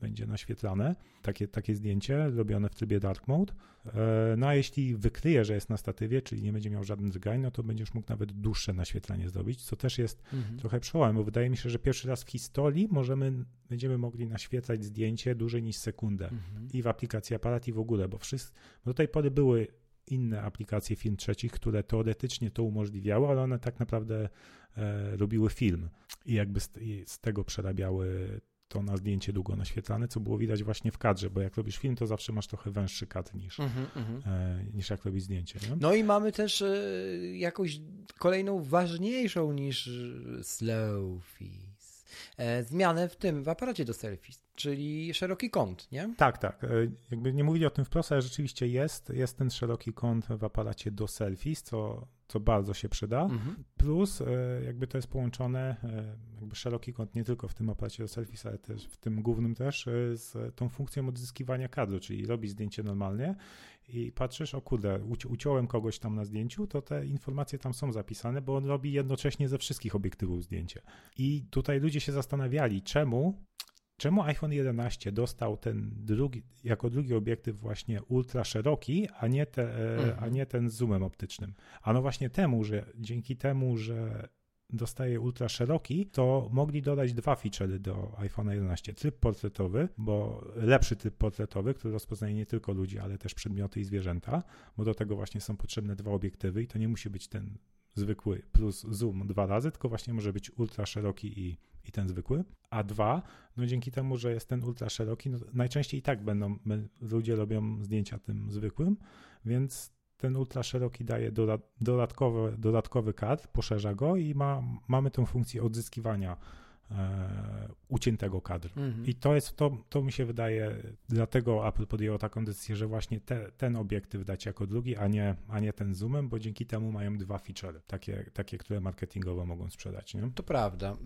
będzie naświetlane takie, takie zdjęcie robione w trybie dark mode. E, No a jeśli wykryje, że jest na statywie, czyli nie będzie miał żadnych drgań, no to będziesz mógł nawet dłuższe naświetlenie zrobić, co też jest Mhm. trochę przełomem, bo wydaje mi się, że pierwszy raz w historii możemy, będziemy mogli naświetlać zdjęcie dłużej niż sekundę Mhm. i w aplikacji aparat i w ogóle, bo, wszyscy, bo do tej pory były inne aplikacje film trzecich, które teoretycznie to umożliwiały, ale one tak naprawdę e, robiły film i jakby z, i z tego przerabiały to na zdjęcie długo naświetlane, co było widać właśnie w kadrze, bo jak robisz film, to zawsze masz trochę węższy kadr niż, mm -hmm. e, niż jak robisz zdjęcie. Nie? No i mamy też e, jakąś kolejną ważniejszą niż slow fees. E, zmianę w tym, w aparacie do selfies, czyli szeroki kąt, nie? Tak, tak. E, jakby nie mówili o tym wprost, ale rzeczywiście jest, jest ten szeroki kąt w aparacie do selfies, co co bardzo się przyda. Mhm. Plus e, jakby to jest połączone, e, jakby szeroki kąt nie tylko w tym aparacie do selfies, ale też w tym głównym też e, z tą funkcją odzyskiwania kadru, czyli robisz zdjęcie normalnie i patrzysz, o kurde, uciąłem kogoś tam na zdjęciu, to te informacje tam są zapisane, bo on robi jednocześnie ze wszystkich obiektywów zdjęcie. I tutaj ludzie się zastanawiali, czemu Czemu iPhone 11 dostał ten drugi, jako drugi obiektyw właśnie ultra szeroki, a nie, te, mhm. a nie ten z zoomem optycznym? Ano właśnie temu, że dzięki temu, że dostaje ultra szeroki, to mogli dodać dwa featurey do iPhone 11. Tryb portretowy, bo lepszy tryb portretowy, który rozpoznaje nie tylko ludzi, ale też przedmioty i zwierzęta, bo do tego właśnie są potrzebne dwa obiektywy i to nie musi być ten zwykły plus zoom dwa razy, tylko właśnie może być ultra szeroki i, i ten zwykły. A dwa, no dzięki temu, że jest ten ultra szeroki, no najczęściej i tak będą, ludzie robią zdjęcia tym zwykłym, więc ten ultra szeroki daje dodatkowy, dodatkowy kadr, poszerza go i ma, mamy tę funkcję odzyskiwania e, uciętego kadru. Mhm. I to jest, to, to mi się wydaje, dlatego Apple podjęło taką decyzję, że właśnie te, ten obiektyw dać jako drugi, a nie, a nie ten zoomem, bo dzięki temu mają dwa feature, takie, takie które marketingowo mogą sprzedać. Nie? To prawda.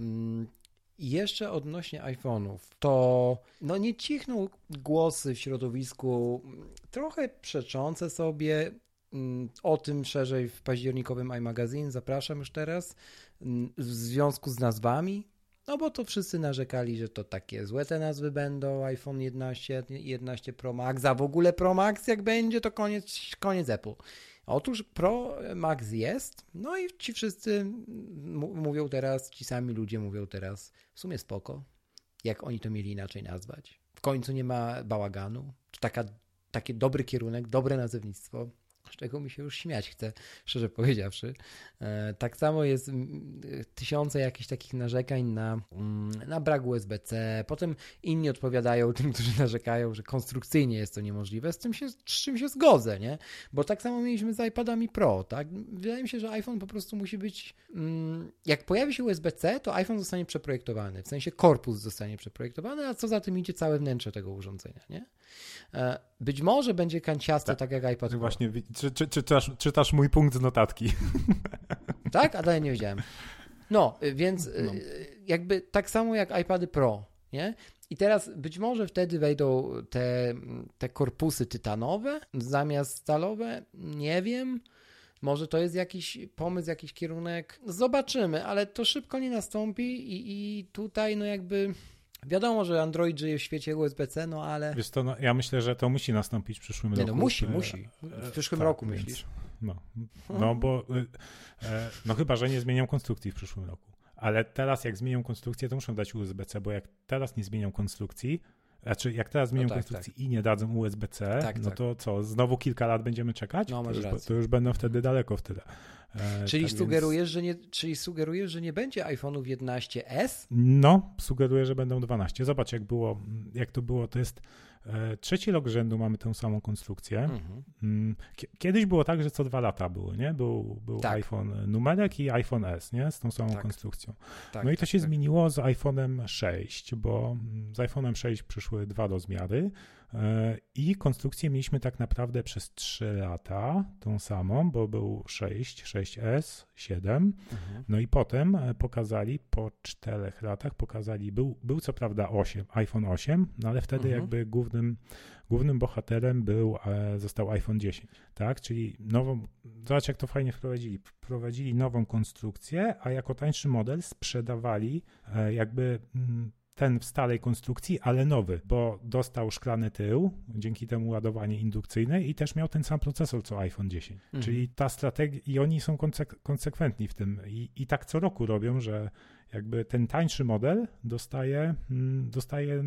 Mm, jeszcze odnośnie iPhone'ów, to no nie cichną głosy w środowisku trochę przeczące sobie. Mm, o tym szerzej w październikowym iMagazine zapraszam już teraz. Mm, w związku z nazwami, no bo to wszyscy narzekali, że to takie złe te nazwy będą, iPhone 11, 11 Pro Max, a w ogóle Pro Max jak będzie, to koniec, koniec Apple. Otóż Pro Max jest, no i ci wszyscy mówią teraz, ci sami ludzie mówią teraz, w sumie spoko, jak oni to mieli inaczej nazwać. W końcu nie ma bałaganu, to taka, taki dobry kierunek, dobre nazewnictwo z czego mi się już śmiać chce, szczerze powiedziawszy. E, tak samo jest tysiące jakichś takich narzekań na, mm, na brak USB-C. Potem inni odpowiadają tym, którzy narzekają, że konstrukcyjnie jest to niemożliwe, z, tym się, z czym się zgodzę, nie? Bo tak samo mieliśmy z iPadami Pro, tak? Wydaje mi się, że iPhone po prostu musi być, mm, jak pojawi się USB-C, to iPhone zostanie przeprojektowany, w sensie korpus zostanie przeprojektowany, a co za tym idzie całe wnętrze tego urządzenia, nie? E, być może będzie kanciaste, tak, tak jak iPad Pro. Właśnie, czy, czy, czytasz, czytasz mój punkt z notatki. Tak? A dalej nie wiedziałem. No, y, więc y, no. jakby tak samo jak iPady Pro, nie? I teraz być może wtedy wejdą te, te korpusy tytanowe zamiast stalowe, nie wiem. Może to jest jakiś pomysł, jakiś kierunek. Zobaczymy, ale to szybko nie nastąpi i, i tutaj no jakby Wiadomo, że Android żyje w świecie USB-C, no ale. Wiesz to, no, ja myślę, że to musi nastąpić w przyszłym nie, roku. No musi, musi. W przyszłym tak, roku więc, myślisz. No, no bo e, no chyba, że nie zmienią konstrukcji w przyszłym roku. Ale teraz jak zmienią konstrukcję, to muszą dać USB-C, bo jak teraz nie zmienią konstrukcji, znaczy, jak teraz zmienią no tak, konstrukcję tak. i nie dadzą USB-C, tak, no tak. to co, znowu kilka lat będziemy czekać? No, to, już, to już będą wtedy daleko w tyle. E, czyli, tak sugerujesz, więc... że nie, czyli sugerujesz, że nie będzie iPhone'ów 11S? No, sugeruję, że będą 12. Zobacz, jak było, jak to było. To jest e, trzeci rok rzędu mamy tę samą konstrukcję. Mhm. Mm, kiedyś było tak, że co dwa lata były, nie? Był, był tak. iPhone numerek i iPhone S, nie? Z tą samą tak. konstrukcją. Tak, no i to się tak. zmieniło z iPhone'em 6, bo z iPhone'em 6 przyszły dwa rozmiary. E, I konstrukcję mieliśmy tak naprawdę przez 3 lata, tą samą, bo był 6, 6S, 7. Mhm. No i potem e, pokazali, po 4 latach pokazali, był, był co prawda 8, iPhone 8, no ale wtedy mhm. jakby głównym, głównym bohaterem był, e, został iPhone 10, tak? Czyli nową, zobacz jak to fajnie wprowadzili. Wprowadzili nową konstrukcję, a jako tańszy model sprzedawali jakby mm, ten w stałej konstrukcji, ale nowy, bo dostał szklany tył, dzięki temu ładowanie indukcyjne i też miał ten sam procesor co iPhone 10. Mhm. Czyli ta strategia, i oni są konsek konsekwentni w tym I, i tak co roku robią, że jakby ten tańszy model dostaje, mm, dostaje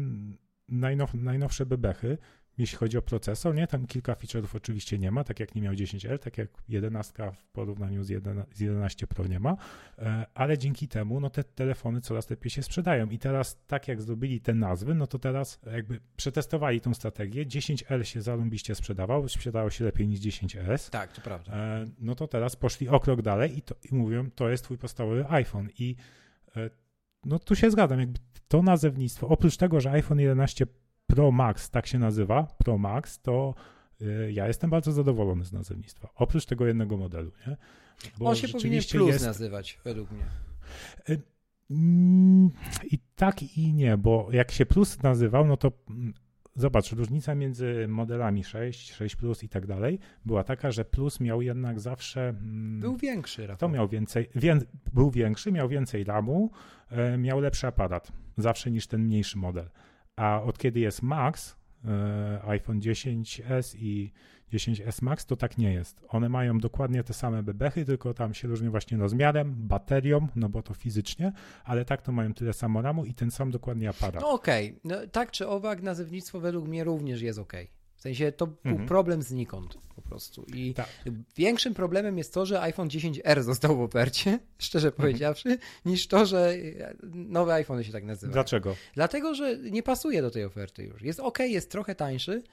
najnow, najnowsze bebechy, jeśli chodzi o procesor, nie? Tam kilka feature'ów oczywiście nie ma, tak jak nie miał 10L, tak jak 11 w porównaniu z, 11, z 11 Pro nie ma, e, ale dzięki temu no te telefony coraz lepiej się sprzedają i teraz tak jak zrobili te nazwy, no to teraz jakby przetestowali tą strategię, 10L się zarąbiście sprzedawał, sprzedało się lepiej niż 10S. Tak, to prawda. E, no to teraz poszli o krok dalej i, to, i mówią, to jest twój podstawowy iPhone i e, no tu się zgadzam, jakby to nazewnictwo, oprócz tego, że iPhone 11 Pro Max, tak się nazywa, Pro Max, to y, ja jestem bardzo zadowolony z nazewnictwa. Oprócz tego jednego modelu, nie? Bo On się powinien Plus jest... nazywać, według mnie. Y, mm, I tak i nie, bo jak się Plus nazywał, no to mm, zobacz, różnica między modelami 6, 6 Plus i tak dalej była taka, że Plus miał jednak zawsze... Mm, był większy, Rafał. To miał więcej, wię, był większy, miał więcej RAMu, e, miał lepszy aparat zawsze niż ten mniejszy model. A od kiedy jest Max, e, iPhone 10s i 10s Max, to tak nie jest. One mają dokładnie te same bebechy, tylko tam się różnią właśnie rozmiarem, baterią, no bo to fizycznie, ale tak to mają tyle samo RAMu i ten sam dokładnie aparat. No okej, okay. no, tak czy owak nazewnictwo według mnie również jest ok. W sensie to był mhm. problem znikąd po prostu. I tak. większym problemem jest to, że iPhone 10R został w ofercie, szczerze mhm. powiedziawszy, niż to, że nowe iPhony się tak nazywają. Dlaczego? Dlatego, że nie pasuje do tej oferty już. Jest ok, jest trochę tańszy,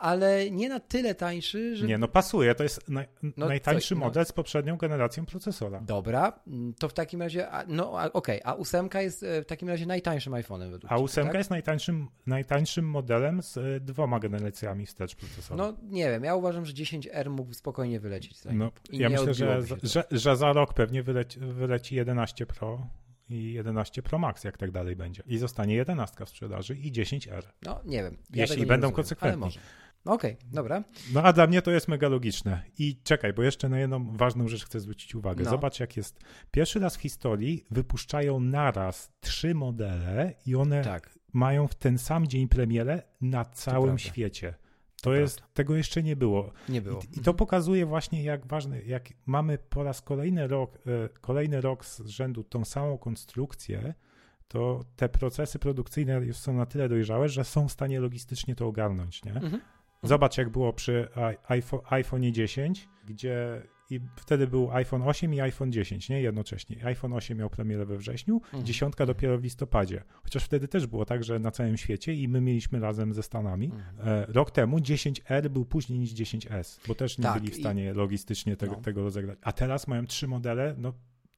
ale nie na tyle tańszy, że... Nie, no pasuje, to jest naj, no, najtańszy co, no. model z poprzednią generacją procesora. Dobra, to w takim razie, no okej, okay, a ósemka jest e, w takim razie najtańszym iPhone'em według A ósemka tak? jest najtańszym, najtańszym modelem z e, dwoma generacjami wstecz procesora. No nie wiem, ja uważam, że 10R mógł spokojnie wylecieć. No, ja myślę, że, że, że, za rok pewnie wyleci, wyleci 11 Pro i 11 Pro Max, jak tak dalej będzie. I zostanie 11 w sprzedaży i 10R. No nie wiem. Ja jeśli będą rozumiem, konsekwentni. Ale może. Okej, okay, dobra. No a dla mnie to jest mega logiczne. I czekaj, bo jeszcze na jedną ważną rzecz chcę zwrócić uwagę. No. Zobacz, jak jest. Pierwszy raz w historii wypuszczają naraz trzy modele i one tak. mają w ten sam dzień premierę na całym świecie. To, to jest, prawda. tego jeszcze nie było. Nie było. I, I, to pokazuje właśnie, jak ważne, jak mamy po raz kolejny rok, e, kolejny rok z rzędu tą samą konstrukcję, to te procesy produkcyjne już są na tyle dojrzałe, że są w stanie logistycznie to ogarnąć, nie? Mhm. Zobacz, jak było przy iPhone, iPhone 10, gdzie i wtedy był iPhone 8 i iPhone 10, nie? Jednocześnie. iPhone 8 miał premierę we wrześniu, mhm. dziesiątka dopiero w listopadzie. Chociaż wtedy też było tak, że na całym świecie i my mieliśmy razem ze Stanami. Mhm. E, rok temu 10R był później niż 10S, bo też nie tak, byli w stanie i... logistycznie tego, no. tego rozegrać. A teraz mają trzy modele, no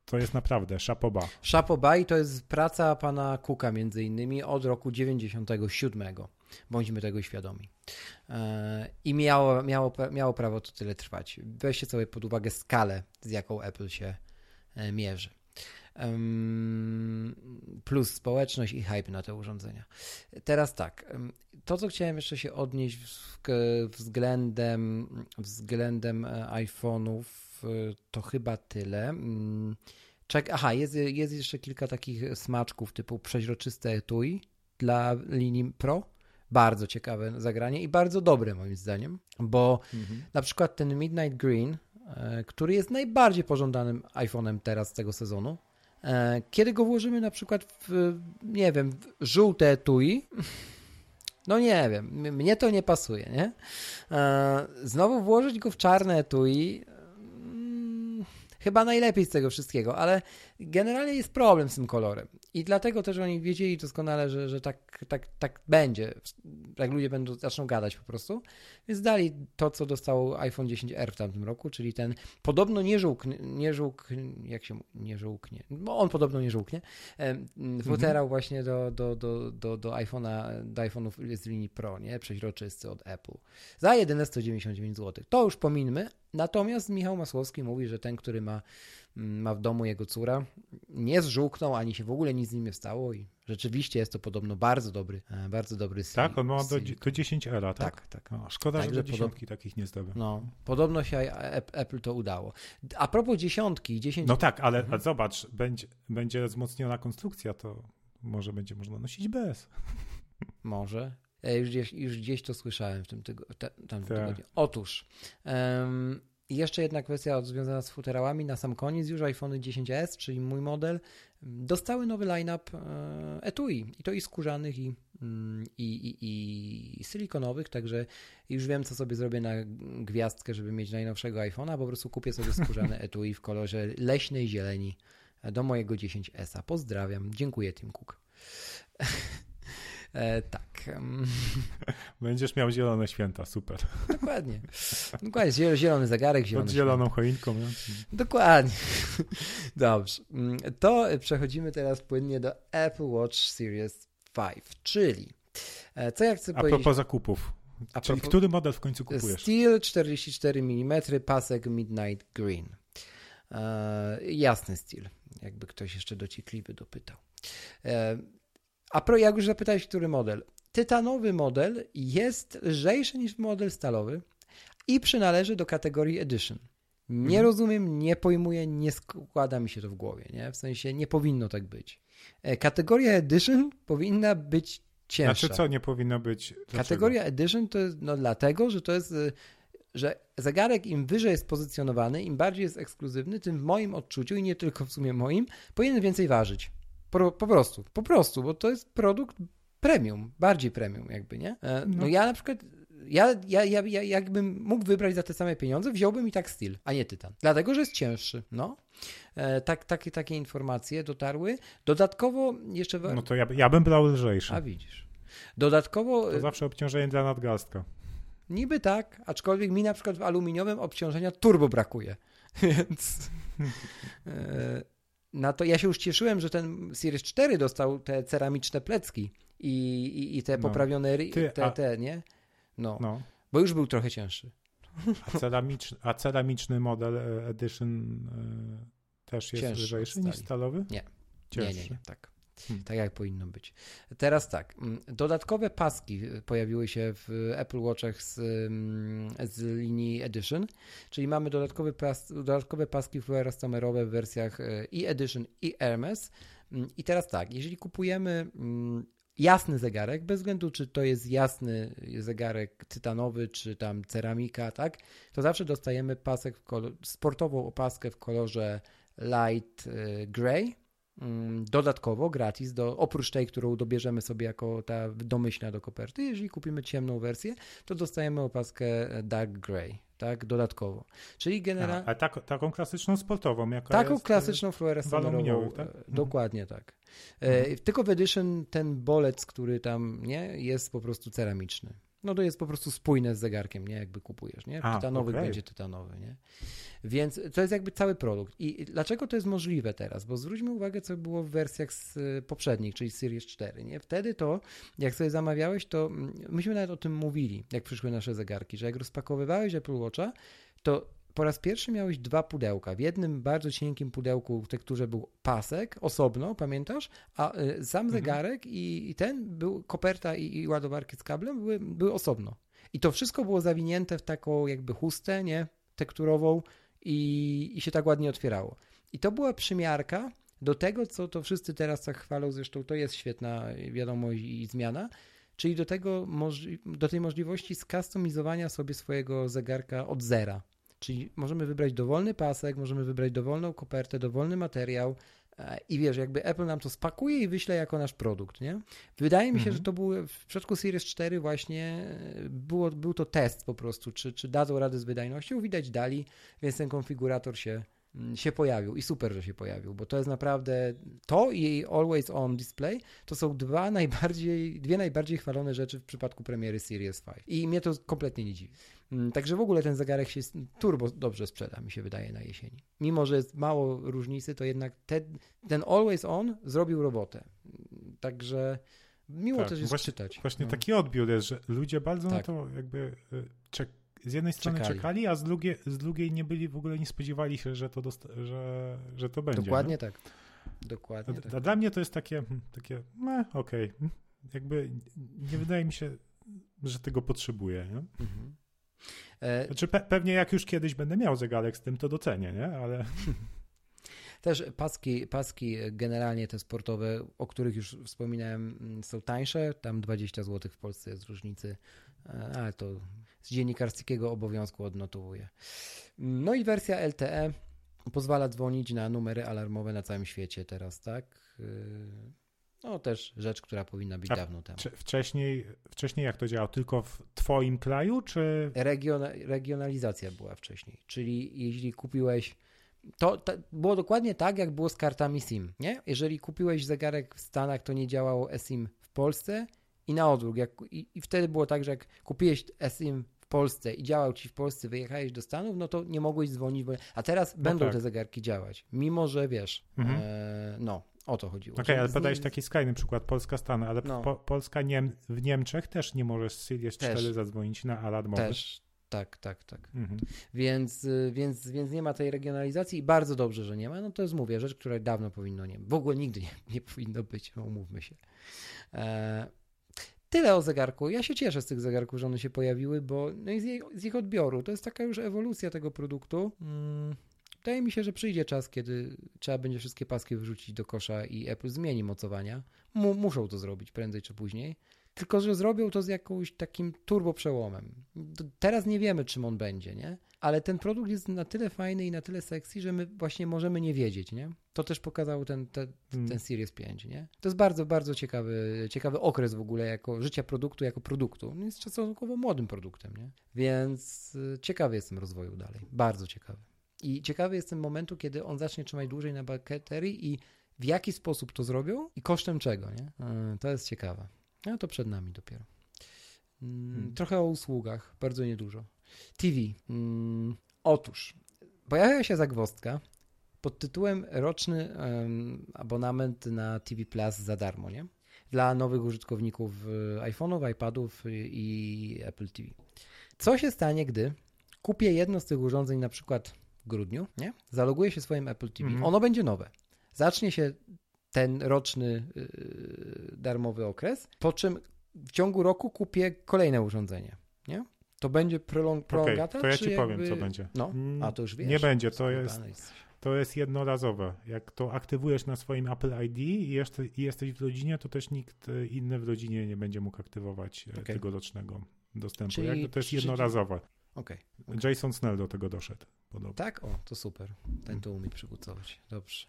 to jest naprawdę szapoba. Szapoba i to jest praca pana Kuka między innymi od roku 97. Bądźmy tego świadomi. E, I miało, miało, miało prawo to tyle trwać. Weźcie sobie pod uwagę skalę, z jaką Apple się e, mierzy. Plus społeczność i hype na te urządzenia. Teraz tak, to co chciałem jeszcze się odnieść względem, względem e, iPhone'ów, to chyba tyle. Czek, aha, jest, jest jeszcze kilka takich smaczków typu przeźroczyste etui dla linii Pro bardzo ciekawe zagranie i bardzo dobre moim zdaniem, bo mhm. na przykład ten Midnight Green, e, który jest najbardziej pożądanym iPhone'em teraz z tego sezonu, e, kiedy go włożymy na przykład w, nie wiem, w żółte etui, no nie wiem, mnie to nie pasuje, nie? E, znowu włożyć go w czarne etui, mm, chyba najlepiej z tego wszystkiego, ale generalnie jest problem z tym kolorem. I dlatego też oni wiedzieli doskonale, że, że tak, tak, tak będzie, jak ludzie będą, zaczną gadać po prostu. Więc dali to, co dostał iPhone 10R w tamtym roku, czyli ten podobno nie żółknie, nie żółk, jak się nie żółknie, bo on podobno nie żółknie, futerał mhm. właśnie do, do, do, do, do iPhone'a, do iPhone'ów z linii Pro, nie? Przeźroczysty od Apple. Za jedyne 199 zł. To już pominmy. Natomiast Michał Masłowski mówi, że ten, który ma ma w domu jego córa, nie zżółknął, ani się w ogóle nic z nim nie stało i rzeczywiście jest to podobno bardzo dobry, e, bardzo dobry Tak, on ma do, do 10 era, tak? Tak, tak. No, szkoda, Także że do dziesiątki takich nie zdobył. No, podobno się Apple to udało. A propos dziesiątki, 10... No tak, ale mhm. zobacz, będzie, będzie wzmocniona konstrukcja, to może będzie można nosić bez. Może. Już gdzieś, już gdzieś to słyszałem w tym, tak. tygodniu. Otóż... Um, i jeszcze jedna kwestia związana z futerałami. Na sam koniec już iPhone 10s, czyli mój model, dostały nowy line-up e, etui. I to i skórzanych, i mm, i, i, i silikonowych, także już wiem, co sobie zrobię na gwiazdkę, żeby mieć najnowszego iPhone'a, po prostu kupię sobie skórzane etui w kolorze leśnej zieleni do mojego 10S. Pozdrawiam. Dziękuję, Tim Cook. E, tak. Będziesz miał zielone święta, super. Dokładnie. Dokładnie, zielony zegarek, zielony Pod zieloną święta. choinką. Nie? Dokładnie. Dobrze. Mm, to przechodzimy teraz płynnie do Apple Watch Series 5, czyli e, co ja chcę A powiedzieć... A propos zakupów. A czyli propos... który model w końcu kupujesz? Steel 44 mm, pasek Midnight Green. E, jasny styl, jakby ktoś jeszcze dociekliwy dopytał. E, a pro, jak już zapytałeś, który model? Tytanowy model jest lżejszy niż model stalowy i przynależy do kategorii Edition. Nie mhm. rozumiem, nie pojmuję, nie składa mi się to w głowie, nie? W sensie nie powinno tak być. E, kategoria Edition powinna być cięższa. Znaczy co nie powinno być? Dlaczego? Kategoria Edition to jest no, dlatego, że to jest e, że zegarek im wyżej jest pozycjonowany, im bardziej jest ekskluzywny, tym w moim odczuciu i nie tylko w sumie moim, powinien więcej ważyć. Po, po prostu, po prostu, bo to jest produkt premium, bardziej premium jakby, nie? E, no, no ja na przykład ja, ja, ja, ja jakbym mógł wybrać za te same pieniądze, wziąłbym i tak Steel, a nie Tytan. Dlatego, że jest cięższy. No. E, tak, takie, takie informacje dotarły. Dodatkowo jeszcze... No to ja, ja bym brał lżejszy. A widzisz. Dodatkowo... To zawsze obciążenie dla nadgarstka. Niby tak, aczkolwiek mi na przykład w aluminiowym obciążenia turbo brakuje. Więc... E, na to ja się już cieszyłem, że ten Series 4 dostał te ceramiczne plecki i, i, i te no. poprawione Ty, te, te, nie? No. no. Bo już był trochę cięższy. A ceramiczny, a ceramiczny model e, Edition y, też jest Cięższy lżejszy niż stalowy? Nie. Nie, nie, nie, tak. Hmm. Tak jak powinno być. Teraz tak, mm, dodatkowe paski pojawiły się w Apple Watchach z, mm, z linii Edition, czyli mamy dodatkowe, pas, dodatkowe paski fluorescemerowe w wersjach e, i Edition i Hermes. Mm, I teraz tak, jeżeli kupujemy jasny zegarek, bez względu czy to jest jasny zegarek tytanowy, czy tam ceramika, tak, to zawsze dostajemy pasek kolor, sportową opaskę w kolorze light e, gray, dodatkowo gratis, do, oprócz tej, którą dobierzemy sobie jako ta domyślna do koperty. Jeżeli kupimy ciemną wersję, to dostajemy opaskę Dark Grey, tak, dodatkowo. Czyli generalnie... A, a tak, taką klasyczną sportową, jaka Taką jest, klasyczną fluorescencją. Tak? E, dokładnie tak. E, mhm. tylko w Edition ten bolec, który tam nie jest po prostu ceramiczny. No to jest po prostu spójne z zegarkiem, nie? Jakby kupujesz, nie? Tytanowy okay. będzie tytanowy, nie? Więc to jest jakby cały produkt. I dlaczego to jest możliwe teraz? Bo zwróćmy uwagę, co było w wersjach z poprzednich, czyli Series 4, nie? Wtedy to, jak sobie zamawiałeś, to mm, myśmy nawet o tym mówili, jak przyszły nasze zegarki, że jak rozpakowywałeś Apple Watcha, to po raz pierwszy miałeś dwa pudełka. W jednym bardzo cienkim pudełku w tekturze był pasek osobno, pamiętasz? A y, sam mhm. zegarek i, i, ten był, koperta i, i, ładowarki z kablem były, były osobno. I to wszystko było zawinięte w taką jakby chustę, nie? Tekturową i, i się tak ładnie otwierało. I to była przymiarka do tego, co to wszyscy teraz tak chwalą, zresztą to jest świetna wiadomość i zmiana, czyli do, tego, do tej możliwości skustomizowania sobie swojego zegarka od zera. Czyli możemy wybrać dowolny pasek, możemy wybrać dowolną kopertę, dowolny materiał e, i wiesz, jakby Apple nam to spakuje i wyśle jako nasz produkt, nie? Wydaje mi się, mhm. że to był w przypadku Series 4 właśnie e, było, był to test po prostu, czy, czy dadzą radę z wydajnością, widać dali, więc ten konfigurator się się pojawił i super, że się pojawił, bo to jest naprawdę to i Always On Display to są dwa najbardziej, dwie najbardziej chwalone rzeczy w przypadku premiery Series 5 i mnie to kompletnie nie dziwi. Mm, także w ogóle ten zegarek się turbo dobrze sprzeda, mi się wydaje, na jesieni. Mimo, że jest mało różnicy, to jednak te, ten Always On zrobił robotę. Także miło tak, też jest właśnie, czytać. Właśnie no. taki odbiór jest, że ludzie bardzo tak. na to jakby y, czek z jednej strony czekali, czekali a z drugiej, z drugiej nie byli w ogóle, nie spodziewali się, że to, że, że to będzie. Dokładnie no? tak. Dokładnie a, tak. Dla mnie to jest takie, hmm, takie okej, okay. Jakby nie wydaje mi się, że tego potrzebuję. Nie? Mhm. E, znaczy pe pewnie jak już kiedyś będę miał zegarek z tym, to docenię, nie? Ale... Też paski, paski generalnie te sportowe, o których już wspominałem, mm, są tańsze. Tam 20 zł w Polsce jest różnicy, e, ale to z dziennikarskiego obowiązku odnotowuję. No i wersja LTE pozwala dzwonić na numery alarmowe na całym świecie teraz, tak? No też rzecz, która powinna być A dawno temu. Wcześniej, wcześniej jak to działało? Tylko w twoim kraju, czy... Region, regionalizacja była wcześniej, czyli jeśli kupiłeś to, to, było dokładnie tak, jak było z kartami SIM, nie? Jeżeli kupiłeś zegarek w Stanach, to nie działało eSIM w Polsce i na odwrót. Jak, i, I wtedy było tak, że jak kupiłeś eSIM w Polsce i działał ci w Polsce, wyjechałeś do Stanów, no to nie mogłeś dzwonić, bo... a teraz No będą tak. te zegarki działać, mimo że wiesz, Mhm. e, no, o to chodziło. Okej, że ale z podałeś nim- taki skrajny przykład, Polska-Stany, ale No. po, Polska Niem w Niemczech też nie możesz z Też. 4 zadzwonić na alarm. Też, tak, tak, tak. Mhm. Więc, y, więc, więc nie ma tej regionalizacji i bardzo dobrze, że nie ma. No to jest, mówię, rzecz, która dawno powinno nie W ogóle nigdy nie, nie powinno być, no umówmy się. E, tyle o zegarku. Ja się cieszę z tych zegarków, że one się pojawiły, bo no i z, jej, z ich odbioru. To jest taka już ewolucja tego produktu. Mm, Wydaje mi się, że przyjdzie czas, kiedy trzeba będzie wszystkie paski wyrzucić do kosza i Apple zmieni mocowania. Mu, muszą to zrobić prędzej czy później. Tylko, że zrobią to z jakimś takim turbo przełomem. Teraz nie wiemy, czym on będzie, nie? Ale ten produkt jest na tyle fajny i na tyle sexy, że my właśnie możemy nie wiedzieć, nie? To też pokazał ten, ten, Mm. ten Series 5, nie? To jest bardzo, bardzo ciekawy, ciekawy okres w ogóle jako życia produktu, jako produktu. On jest stosunkowo młodym produktem, nie? Więc y, ciekawy jestem rozwoju dalej. Bardzo ciekawy. I ciekawy jestem momentu, kiedy on zacznie trzymać dłużej na baterii i w jaki sposób to zrobią i kosztem czego, nie? Y, To jest ciekawe. No to przed nami dopiero. Mm, Hmm. Trochę o usługach, bardzo niedużo. TV. Mm, otóż, pojawia się zagwozdka pod tytułem roczny em, abonament na TV Plus za darmo, nie? Dla nowych użytkowników e, iPhone'ów, iPadów i Apple TV. Co się stanie, gdy kupię jedno z tych urządzeń na przykład w grudniu, nie? Zaloguję się swoim Apple TV. Mhm. Ono będzie nowe. Zacznie się ten roczny yy, darmowy okres, po czym w ciągu roku kupię kolejne urządzenie, nie? To będzie prolong, prolongata, to ja ci powiem, jakby... co będzie. No, Mm, a to już wiesz. Nie będzie, to jest, to jest jednorazowe. Jak to aktywujesz na swoim Apple ID i jeszcze, i jesteś w rodzinie, to też nikt e, inny w rodzinie nie będzie mógł aktywować e, Okej. tegorocznego dostępu. Czyli- Jakby to jest czyli- jednorazowe. Okej. Jason Snell do tego doszedł. Podobno. Tak? O, to super. Ten to umie przygotować. Dobrze.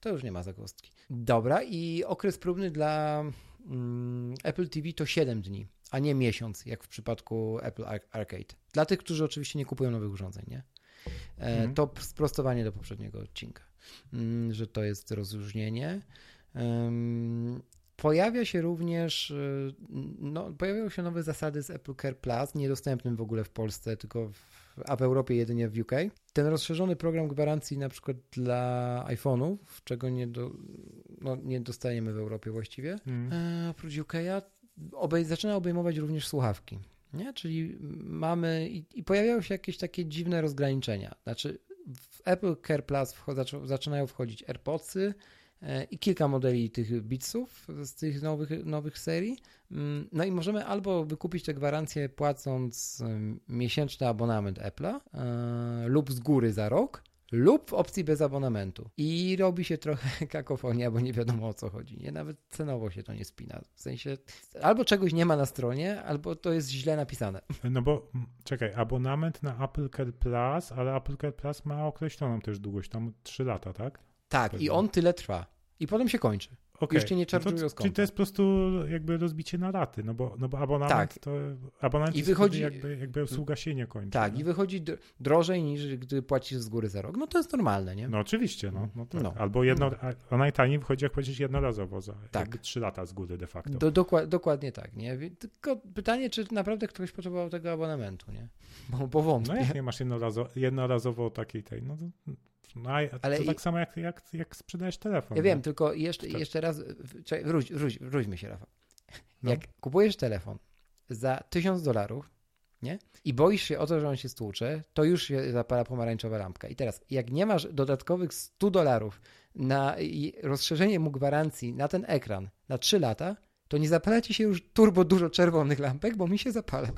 To już nie ma zagłostki. Dobra, i okres próbny dla mm, Apple TV to 7 dni, a nie miesiąc, jak w przypadku Apple Ar- Arcade. Dla tych, którzy oczywiście nie kupują nowych urządzeń, nie? E, Mhm. To sprostowanie do poprzedniego odcinka, mm, że to jest rozróżnienie. Em, Pojawia się również, y, no, pojawiają się nowe zasady z Apple Care Plus, niedostępnym w ogóle w Polsce, tylko w, a w Europie jedynie w UK. Ten rozszerzony program gwarancji na przykład dla iPhone'ów, czego nie, do, no, nie dostajemy w Europie właściwie, Mm. e, oprócz UK'a, obej, zaczyna obejmować również słuchawki. Nie? Czyli mamy i, i pojawiają się jakieś takie dziwne rozgraniczenia. Znaczy w Apple Care Plus wcho- zaczynają wchodzić AirPodsy i kilka modeli tych Beatsów z tych nowych, nowych serii. Mm, No i możemy albo wykupić te gwarancje płacąc miesięczny abonament Apple'a e, lub z góry za rok, lub w opcji bez abonamentu. I robi się trochę kakofonia, bo nie wiadomo o co chodzi. Nie? Nawet cenowo się to nie spina. W sensie albo czegoś nie ma na stronie, albo to jest źle napisane. No bo czekaj, abonament na Apple Care Plus, ale Apple Care Plus ma określoną też długość, tam 3 lata, tak? Tak, i Pewnie. on tyle trwa. I potem się kończy. Już cię nie No charge'ują z Czyli to jest po prostu jakby rozbicie na raty, no bo, no bo abonament Tak. to abonament I I wychodzi- jakby, jakby usługa się nie kończy. Tak, nie? i wychodzi dr- drożej niż gdy płacisz z góry za rok. No to jest normalne, nie? No oczywiście, no, no tak. No. Albo jedno, a- najtaniej wychodzi jak płacisz jednorazowo za Tak. jakby 3 lata z góry de facto. Do, dokła- dokładnie tak, nie? Tylko pytanie, czy naprawdę ktoś potrzebował tego abonamentu, nie? Bo, bo wątpię. No jak nie masz jednorazowo, jednorazowo takiej tej, no to, no, a, Ale to i- tak samo jak, jak, jak sprzedajesz telefon. Ja no. wiem, tylko jeszcze, Tak. jeszcze raz, czekaj, wróć, wróć, wróćmy się, Rafał. No. Jak kupujesz telefon za 1000 dolarów, nie? I boisz się o to, że on się stłucze, to już się zapala pomarańczowa lampka. I teraz, jak nie masz dodatkowych 100 dolarów na rozszerzenie mu gwarancji na ten ekran na 3 lata, to nie zapala ci się już turbo dużo czerwonych lampek, bo mi się zapala.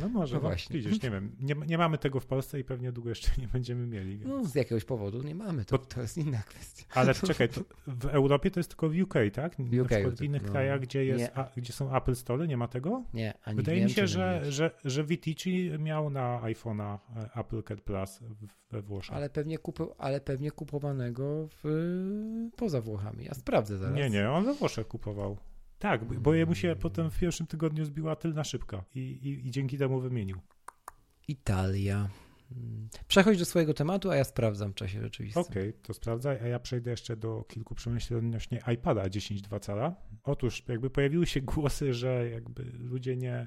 No może, No no właśnie. widzisz, nie wiem, nie, nie mamy tego w Polsce i pewnie długo jeszcze nie będziemy mieli. Więc... No, z jakiegoś powodu nie mamy, to, to jest inna kwestia. Ale czekaj, w Europie to jest tylko w UK, tak? W UK w innych no. krajach, gdzie, jest, a, gdzie są Apple Store, nie ma tego? Nie, ani Wydaje mi się, że, że, że Vitici miał na iPhone'a e, Apple Care Plus we Włoszech. Ale pewnie, kupu, ale pewnie kupowanego w, poza Włochami. Ja sprawdzę zaraz. Nie, nie, on we Włoszech kupował. Tak, bo- jemu się potem w pierwszym tygodniu zbiła tylna szybka i, i, i dzięki temu wymienił. Italia. Przechodź do swojego tematu, a ja sprawdzam w czasie rzeczywistym. Okej, to sprawdzaj, a ja przejdę jeszcze do kilku przemyśleń odnośnie iPada 10.2 cala. Otóż jakby pojawiły się głosy, że jakby ludzie nie,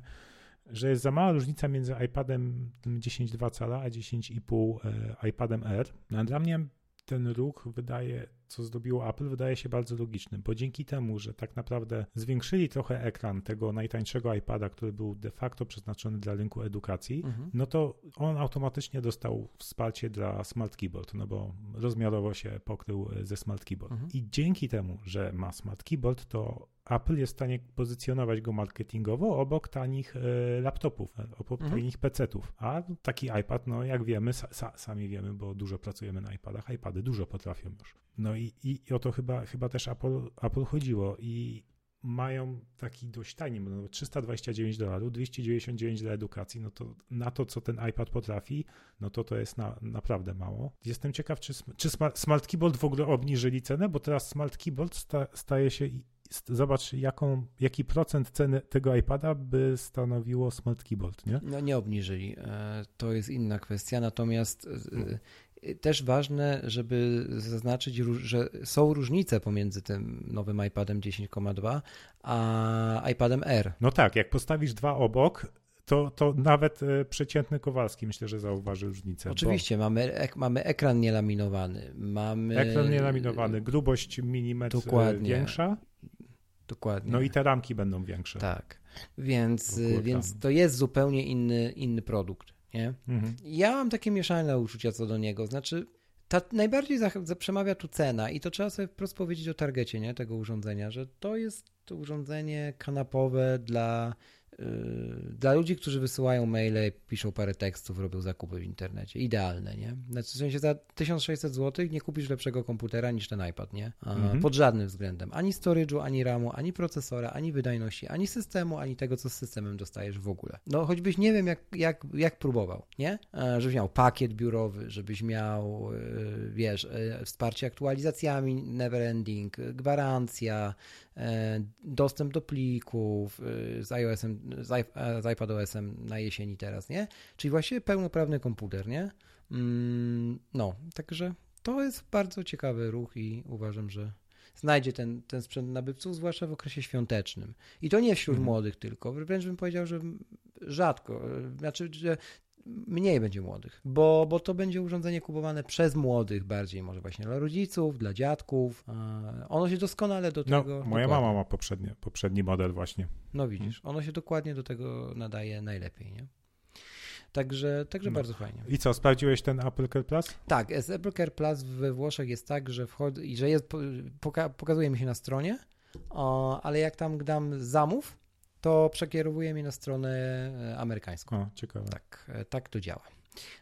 że jest za mała różnica między iPadem tym 10.2 cala a 10,5 e, iPadem R. No, dla mnie ten ruch wydaje, co zdobiło Apple, wydaje się bardzo logiczny, bo dzięki temu, że tak naprawdę zwiększyli trochę ekran tego najtańszego iPada, który był de facto przeznaczony dla rynku edukacji, Mhm. no to on automatycznie dostał wsparcie dla Smart Keyboard, no bo rozmiarowo się pokrył e, ze Smart Keyboard. Mhm. I dzięki temu, że ma Smart Keyboard, to Apple jest w stanie pozycjonować go marketingowo obok tanich e, laptopów, e, obok Mhm. tanich PC-ów. A taki iPad, no jak wiemy, sa, sami wiemy, bo dużo pracujemy na iPadach, iPady dużo potrafią już. No i, i, i o to chyba, chyba też Apple, Apple chodziło i mają taki dość tani, no 329 dolarów, 299 dla edukacji, no to na to, co ten iPad potrafi, no to to jest na, naprawdę mało. Jestem ciekaw, czy, czy Smart, Keyboard w ogóle obniżyli cenę, bo teraz Smart Keyboard sta, staje się, zobacz jaką, jaki procent ceny tego iPada by stanowiło Smart Keyboard, nie? No nie obniżyli. E, To jest inna kwestia. Natomiast e, e, też ważne, żeby zaznaczyć, że są różnice pomiędzy tym nowym iPadem 10,2 a iPadem R. No tak, jak postawisz dwa obok, to, to nawet e, przeciętny Kowalski myślę, że zauważy różnicę. bo- Oczywiście, mamy, ek, mamy ekran nielaminowany, mamy... Ekran nielaminowany, grubość milimetr e, Dokładnie. większa, Dokładnie. no i te ramki będą większe. Tak. Więc, więc to jest zupełnie inny, inny produkt, nie? Mhm. Ja mam takie mieszane uczucia co do niego. Znaczy, ta, najbardziej za, za, przemawia tu cena i to trzeba sobie wprost powiedzieć o targecie nie, tego urządzenia, że to jest urządzenie kanapowe dla, dla ludzi, którzy wysyłają maile, piszą parę tekstów, robią zakupy w internecie. Idealne, nie? Znaczy, w sensie za 1600 zł nie kupisz lepszego komputera niż ten iPad, nie? Mhm. Pod żadnym względem. Ani storage'u, ani RAMu, ani procesora, ani wydajności, ani systemu, ani tego, co z systemem dostajesz w ogóle. No choćbyś nie wiem, jak, jak, jak próbował, nie? E, Żebyś miał pakiet biurowy, żebyś miał, e, wiesz, e, wsparcie aktualizacjami neverending, e, gwarancja, dostęp do plików e, z iOS-em, z, e, iPadOS-em na jesieni teraz, nie? Czyli właściwie pełnoprawny komputer, nie? Mm, No, także to jest bardzo ciekawy ruch i uważam, że znajdzie ten, ten sprzęt nabywców, zwłaszcza w okresie świątecznym. I to nie wśród Mhm. młodych tylko, wręcz bym powiedział, że rzadko, e, znaczy, że mniej będzie młodych, bo, bo to będzie urządzenie kupowane przez młodych bardziej, może właśnie dla rodziców, dla dziadków. E, Ono się doskonale do No, tego... moja dokładnie- mama ma poprzednie, poprzedni model właśnie. No widzisz, ono się dokładnie do tego nadaje najlepiej, nie? Także, także No. bardzo fajnie. I co, sprawdziłeś ten Apple Care Plus? Tak, z Apple Care Plus we Włoszech jest tak, że wchodzi, że jest, poka, pokazuje mi się na stronie, o, ale jak tam dam zamów, to przekierowuje mnie na stronę e, amerykańską. O, ciekawe. Tak, e, tak to działa.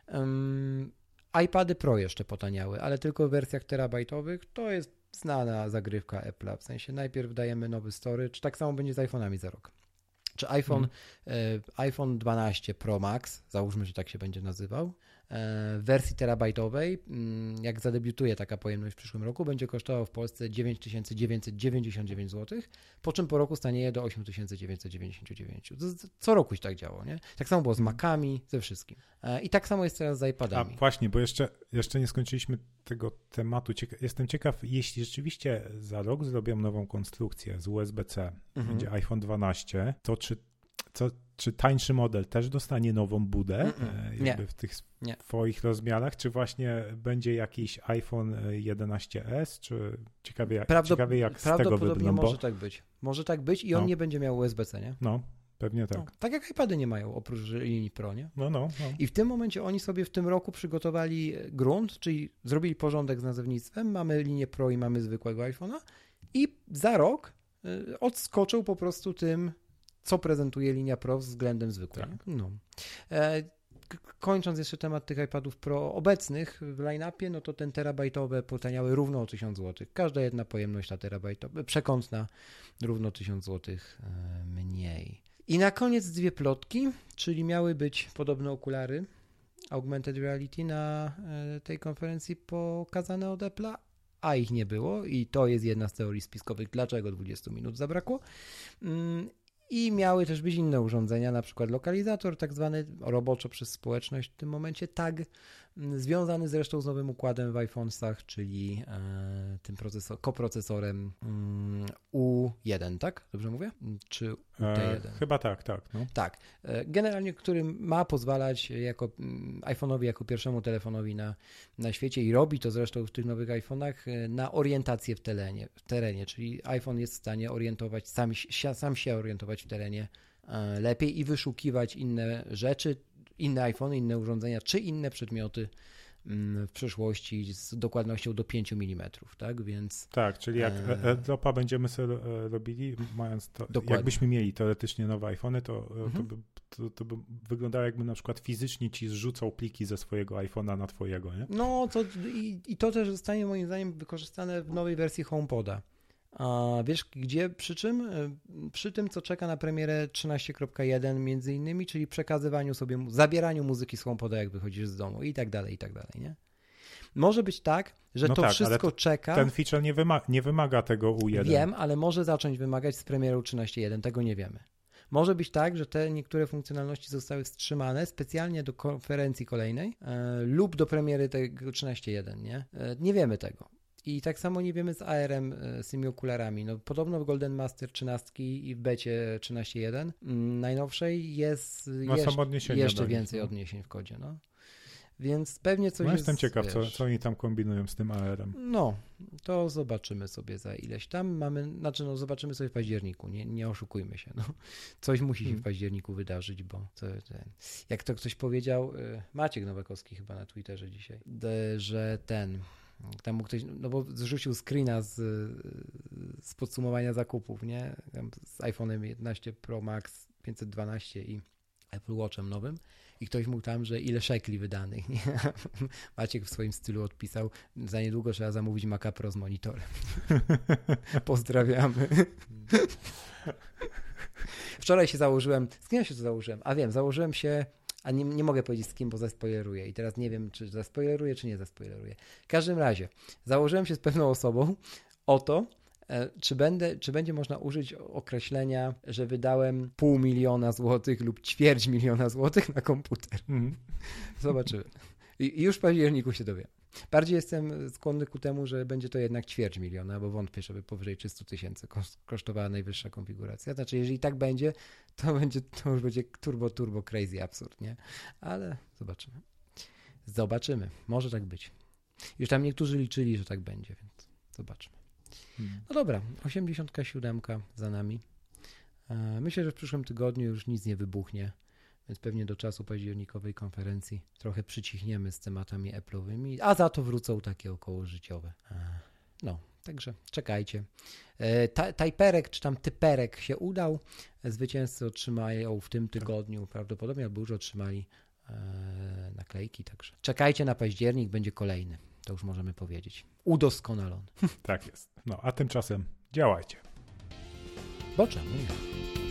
Um, iPady Pro jeszcze potaniały, ale tylko w wersjach terabajtowych. To jest znana zagrywka Apple'a. W sensie najpierw dajemy nowy storage, tak samo będzie z iPhone'ami za rok. Czy iPhone, e, iPhone 12 Pro Max, załóżmy, że tak się będzie nazywał, wersji terabajtowej, mm, jak zadebiutuje taka pojemność w przyszłym roku, będzie kosztował w Polsce 9999 zł, po czym po roku stanieje do 8999. To z- Co roku się tak działo, nie? Tak samo było z Macami, ze wszystkim. E, I tak samo jest teraz z A iPadami. właśnie, bo jeszcze, jeszcze nie skończyliśmy tego tematu. Cieka jestem ciekaw, jeśli rzeczywiście za rok zrobią nową konstrukcję z USB-C, Mhm. będzie iPhone 12, to czy, co, czy tańszy model też dostanie nową budę e, Nie. jakby w tych Nie. swoich rozmiarach, czy właśnie będzie jakiś iPhone e, 11s, czy ciekawie, jak- Prawdop- ciekawie jak z tego Prawdopodobnie wybrną, bo może tak być. Może tak być i on No. nie będzie miał USB-C, nie? no, pewnie tak. No, tak jak iPady nie mają, oprócz linii Pro, nie? No, no, no. I w tym momencie oni sobie w tym roku przygotowali grunt, czyli zrobili porządek z nazewnictwem. Mamy linię Pro i mamy zwykłego iPhone'a. I za rok odskoczą po prostu tym, co prezentuje linia Pro względem zwykłej. Tak. No. E, kończąc jeszcze temat tych iPadów Pro obecnych w line-upie, no to ten terabajtowe potaniały równo o 1000 zł. Każda jedna pojemność ta terabajtowa, przekątna równo 1000 zł e, mniej. I na koniec dwie plotki, czyli miały być podobne okulary augmented reality na e, tej konferencji pokazane od Apple'a, a ich nie było i to jest jedna z teorii spiskowych, dlaczego 20 minut zabrakło. I miały też być inne urządzenia, na przykład lokalizator, tak zwany roboczo przez społeczność w tym momencie tag, związany zresztą z nowym układem w iPhone'sach, czyli e, tym procesor, koprocesorem mm, U1, tak? Dobrze mówię? Czy UT1? E, chyba tak, tak. No. Tak. E, Generalnie, który ma pozwalać jako mm, iPhone'owi, jako pierwszemu telefonowi na, na świecie i robi to zresztą w tych nowych iPhone'ach e, na orientację w terenie, w terenie, czyli iPhone jest w stanie orientować, sam, się- sam się orientować w terenie lepiej i wyszukiwać inne rzeczy, inne iPhony, inne urządzenia, czy inne przedmioty mm, w przyszłości z dokładnością do 5 mm, tak? Więc Tak, czyli jak E. AirDropa będziemy sobie e, robili, mając to, Dokładnie. jakbyśmy mieli teoretycznie nowe iPhony, to, e, to, Mhm. by, to, to by wyglądało jakby na przykład fizycznie ci zrzucał pliki ze swojego iPhone'a na twojego, nie? No, to, i, i to też zostanie moim zdaniem wykorzystane w nowej wersji HomePoda. A wiesz gdzie, przy czym? Y, Przy tym, co czeka na premierę 13.1 między innymi, czyli przekazywaniu sobie, zabieraniu muzyki z HomePoda, jak wychodzisz z domu i tak dalej, i tak dalej, nie? Może być tak, że No to tak, wszystko czeka. Ten feature nie, wyma nie wymaga tego U1. Wiem, ale może zacząć wymagać z premierą 13.1, tego nie wiemy. Może być tak, że te niektóre funkcjonalności zostały wstrzymane specjalnie do konferencji kolejnej e, lub do premiery tego 13.1, nie? E, nie wiemy tego. I tak samo nie wiemy z ARM, e, z tymi okularami. No, podobno w Golden Master 13 i w becie 13.1 mm, najnowszej jest jeszcze, jeszcze więcej no. odniesień w kodzie. No. Więc pewnie coś No jest, jestem ciekaw, co, wiesz, co oni tam kombinują z tym AR-em. no, to zobaczymy sobie za ileś tam mamy, znaczy no zobaczymy sobie w październiku, nie, nie oszukujmy się, no. Coś musi się w Mm. październiku wydarzyć, bo to, ten, jak to ktoś powiedział, y, Maciek Nowakowski chyba na Twitterze dzisiaj, że ten, tam mu ktoś, no bo zrzucił screena z, z podsumowania zakupów, nie, Tam z iPhone'em 11 Pro Max 512 i Apple Watchem nowym i ktoś mu tam, że ile szekli wydanych. Nie? Maciek w swoim stylu odpisał, za niedługo trzeba zamówić Maca Pro z monitorem. Pozdrawiamy. Wczoraj się założyłem, z kim ja się to założyłem? A wiem, założyłem się, a nie, nie mogę powiedzieć z kim, bo zaspoileruję i teraz nie wiem, czy zaspoileruję, czy nie zaspoileruję. W każdym razie, założyłem się z pewną osobą o to, e, czy, będę, czy będzie można użyć określenia, że wydałem pół miliona złotych lub ćwierć miliona złotych na komputer. Zobaczymy. I już w październiku się dowiem. Bardziej jestem skłonny ku temu, że będzie to jednak ćwierć miliona, bo wątpię, żeby powyżej 300 tysięcy kos- kosztowała najwyższa konfiguracja. Znaczy, jeżeli tak będzie, to będzie, to już będzie turbo, turbo crazy absurd, nie? Ale zobaczymy. Zobaczymy. Może tak być. Już tam niektórzy liczyli, że tak będzie, więc zobaczmy. Mhm. No dobra, 87 za nami. E, Myślę, że w przyszłym tygodniu już nic nie wybuchnie, więc pewnie do czasu październikowej konferencji trochę przycichniemy z tematami Apple'owymi, a za to wrócą takie okołożyciowe. No, także czekajcie. E, ta- Tajperek czy tam typerek się udał. Zwycięzcy otrzymają w tym tygodniu prawdopodobnie, albo już otrzymali e, naklejki, także czekajcie na październik, będzie kolejny. To już możemy powiedzieć. Udoskonalony. Tak jest. No, a tymczasem działajcie. Bo czemu nie?